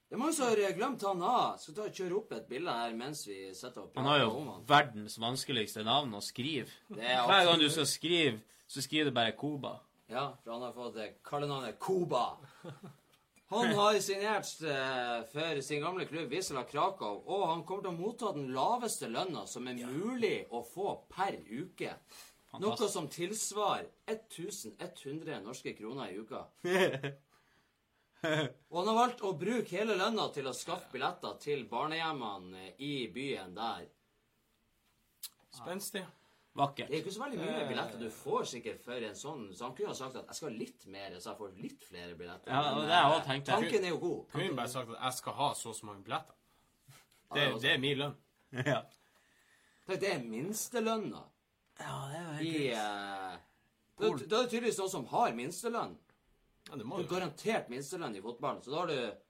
Det er mange som har glemt han av. Skal ta og kjøre opp et bilde her mens vi sitter og Han har jo han. verdens vanskeligste navn å skrive. Er Hver gang du skal skrive, så skriver du bare Koba. Ja, for han har fått eh, kallenavnet Koba. Han har signert eh, for sin gamle klubb Wisla Krakow, og han kommer til å motta den laveste lønna som er mulig å få per uke. Noe som tilsvarer 1100 norske kroner i uka. Og han har valgt å bruke hele lønna til å skaffe billetter til barnehjemmene i byen der. Spenstig. Vakkert. Det er ikke så veldig mye billetter du får sikkert for en sånn, så han kunne ha sagt at jeg skal ha litt mer, så jeg får litt flere billetter. Ja, det har jeg også tenkt. Tanken er jo god. Kunne bare sagt at jeg skal ha så og så mange billetter. Det, det er min lønn. Ja. Tenk, Det er minstelønna ja, det var i uh, Da da er det tydeligvis noen som har minstelønn. Ja, det må jo garantert minstelønn i fotballen. Så da har du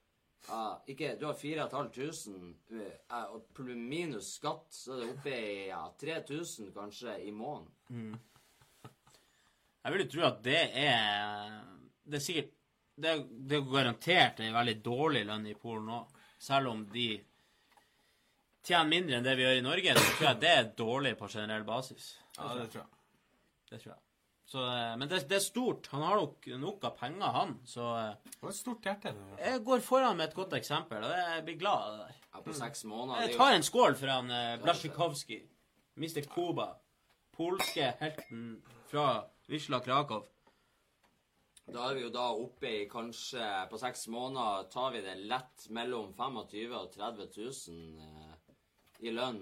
ja, ikke, Du har 4500 eh, og minus skatt, så er det oppe i ja, 3000 kanskje i måneden. Jeg vil jo tro at det er Det er sikkert Det er, det er garantert en veldig dårlig lønn i Polen òg. Selv om de tjener mindre enn det vi gjør i Norge, så tror jeg det er dårlig på generell basis. Ja, det tror jeg. Det tror jeg. Så, eh, men det, det er stort. Han har nok nok av penger, han. Så eh, et stort hjerte. det jeg går foran med et godt eksempel, og jeg blir glad av det der. Ja, på seks måneder. Jeg tar en skål for han eh, Blasjikovskij. Mr. Kuba. Polske helten fra Wisla Krakow. Da er vi jo da oppe i kanskje På seks måneder tar vi det lett mellom 25 og 30 000 eh, i lønn.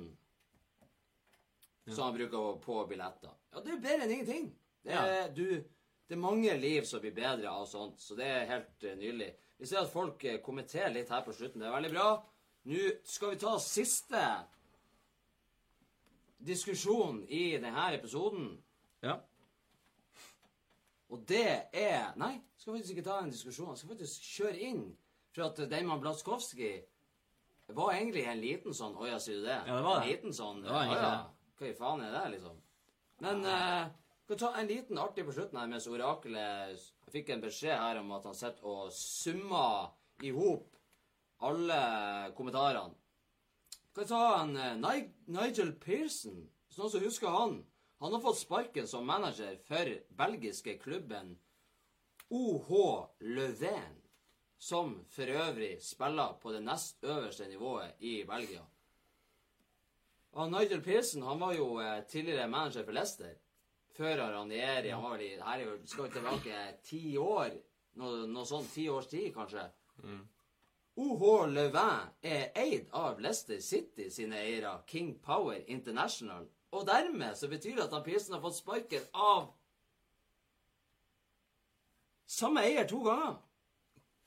Som han bruker på billetter. Ja, det er jo bedre enn ingenting. Det er, du, det er mange liv som blir bedre av sånt, så det er helt eh, nydelig. Vi ser at folk eh, kommenterer litt her på slutten. Det er veldig bra. Nå skal vi ta siste diskusjon i denne episoden. Ja. Og det er Nei, skal faktisk ikke ta en diskusjon. Jeg skal faktisk kjøre inn. For at Deiman Blaskowski var egentlig en liten sånn Å ja, sier du det? Ja, det var det. En liten sånn Det var ja, Hva i faen er det, liksom? Men eh, skal ta en liten artig på slutten her mens oraklet fikk en beskjed her om at han sitter og summer i hop alle kommentarene. Skal ta en eh, Nigel Pearson? Hvis noen som husker han? Han har fått sparken som manager for belgiske klubben OH Leuven, som for øvrig spiller på det nest øverste nivået i Belgia. Og Nigel Pearson han var jo eh, tidligere manager for Leicester. Før Ranieri. Han var vel i her er jo, skal vi tilbake ti år. Noe, noe sånn Ti års tid, kanskje. OH Levin er eid av Leicester City sine eiere, King Power International. Og dermed så betyr det at han Pilsen har fått sparken av samme eier to ganger.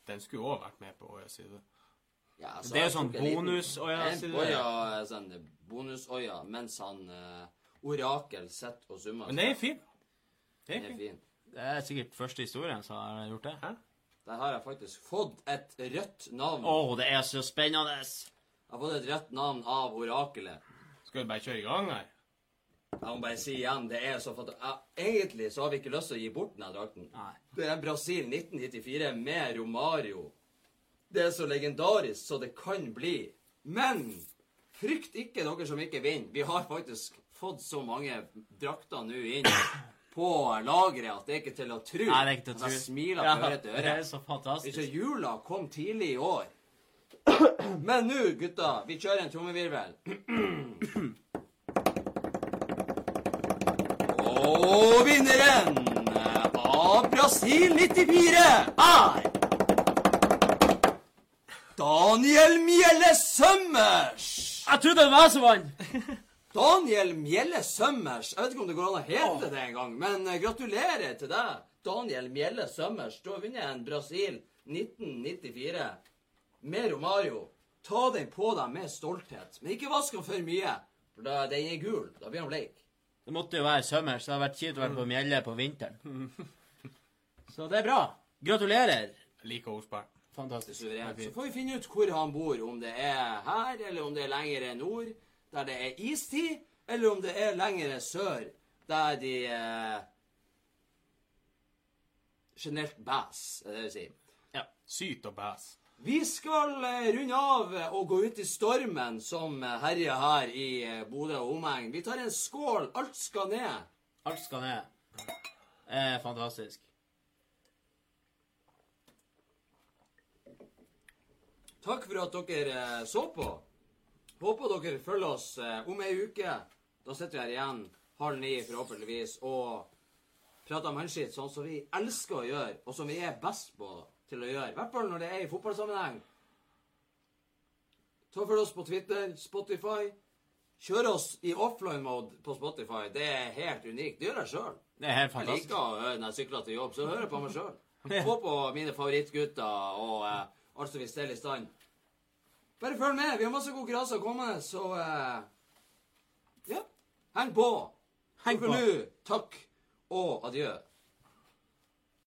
Den skulle òg vært med på Åjas side. Ja, så Det er jo sånn sier det? sånn mens han eh, Orakel sett og summa. Men det er fint. Det Den er fint. fin. Det er sikkert første historien som har gjort det. Hæ? Der har jeg faktisk fått et rødt navn. Å, det er så spennende! Jeg har fått et rødt navn av orakelet. Skal vi bare kjøre i gang her? Jeg må bare si igjen, det er så fatt... ja, Egentlig så har vi ikke lyst til å gi bort denne drakten. Nei. Det er Brasil 1994 med Romario. Det er så legendarisk så det kan bli. Men frykt ikke dere som ikke vinner. Vi har faktisk fått så mange drakter nå inn på lageret at det er ikke til å tro. Nei, det er ikke til å tro. Jeg smiler fra øre til Det er så fantastisk. Ikke jula kom tidlig i år. Men nå, gutta, vi kjører en trommevirvel. Og vinneren av Brasil 94 er Daniel Mjelle Sømmers. Jeg trodde det var jeg som vant! Daniel Mjelle Sømmers. Jeg vet ikke om det går an å hete det engang, men eh, gratulerer til deg, Daniel Mjelle Sømmers. Du har vunnet en Brasil 1994 med Romario. Ta den på deg med stolthet, men ikke vask den for mye, for da den er gul. Da blir den bleik. Det måtte jo være sømmers. det har vært kjipt å være på Mjelle på vinteren. Så det er bra. Gratulerer. Jeg liker ordspill. Fantastisk. Så får vi finne ut hvor han bor, om det er her, eller om det er lenger nord, der det er istid, eller om det er lengre sør, der de eh, generelt bæsj, er det vi sier. Ja. Syt og bæsj. Vi skal eh, runde av og gå ut i stormen som eh, herjer her i eh, Bodø og omegn. Vi tar en skål. Alt skal ned. Alt skal ned. Eh, fantastisk. Takk for at dere så på. Håper dere følger oss eh, om ei uke. Da sitter vi her igjen halv ni, forhåpentligvis, og prater om mannskitt sånn som vi elsker å gjøre, og som vi er best på til å gjøre. I hvert fall når det er i fotballsammenheng. Ta følg oss på Twitter, Spotify. Kjør oss i offline-mode på Spotify. Det er helt unikt. Det gjør jeg sjøl. Jeg liker å høre når jeg sykler til jobb, så hører jeg på meg sjøl. Få på mine favorittgutter og eh, alt som vi steller i stand. Bare følg med. Vi har masse konkurranser kommende, så uh, Ja. Heng på. Heng For på. nå, takk og adjø.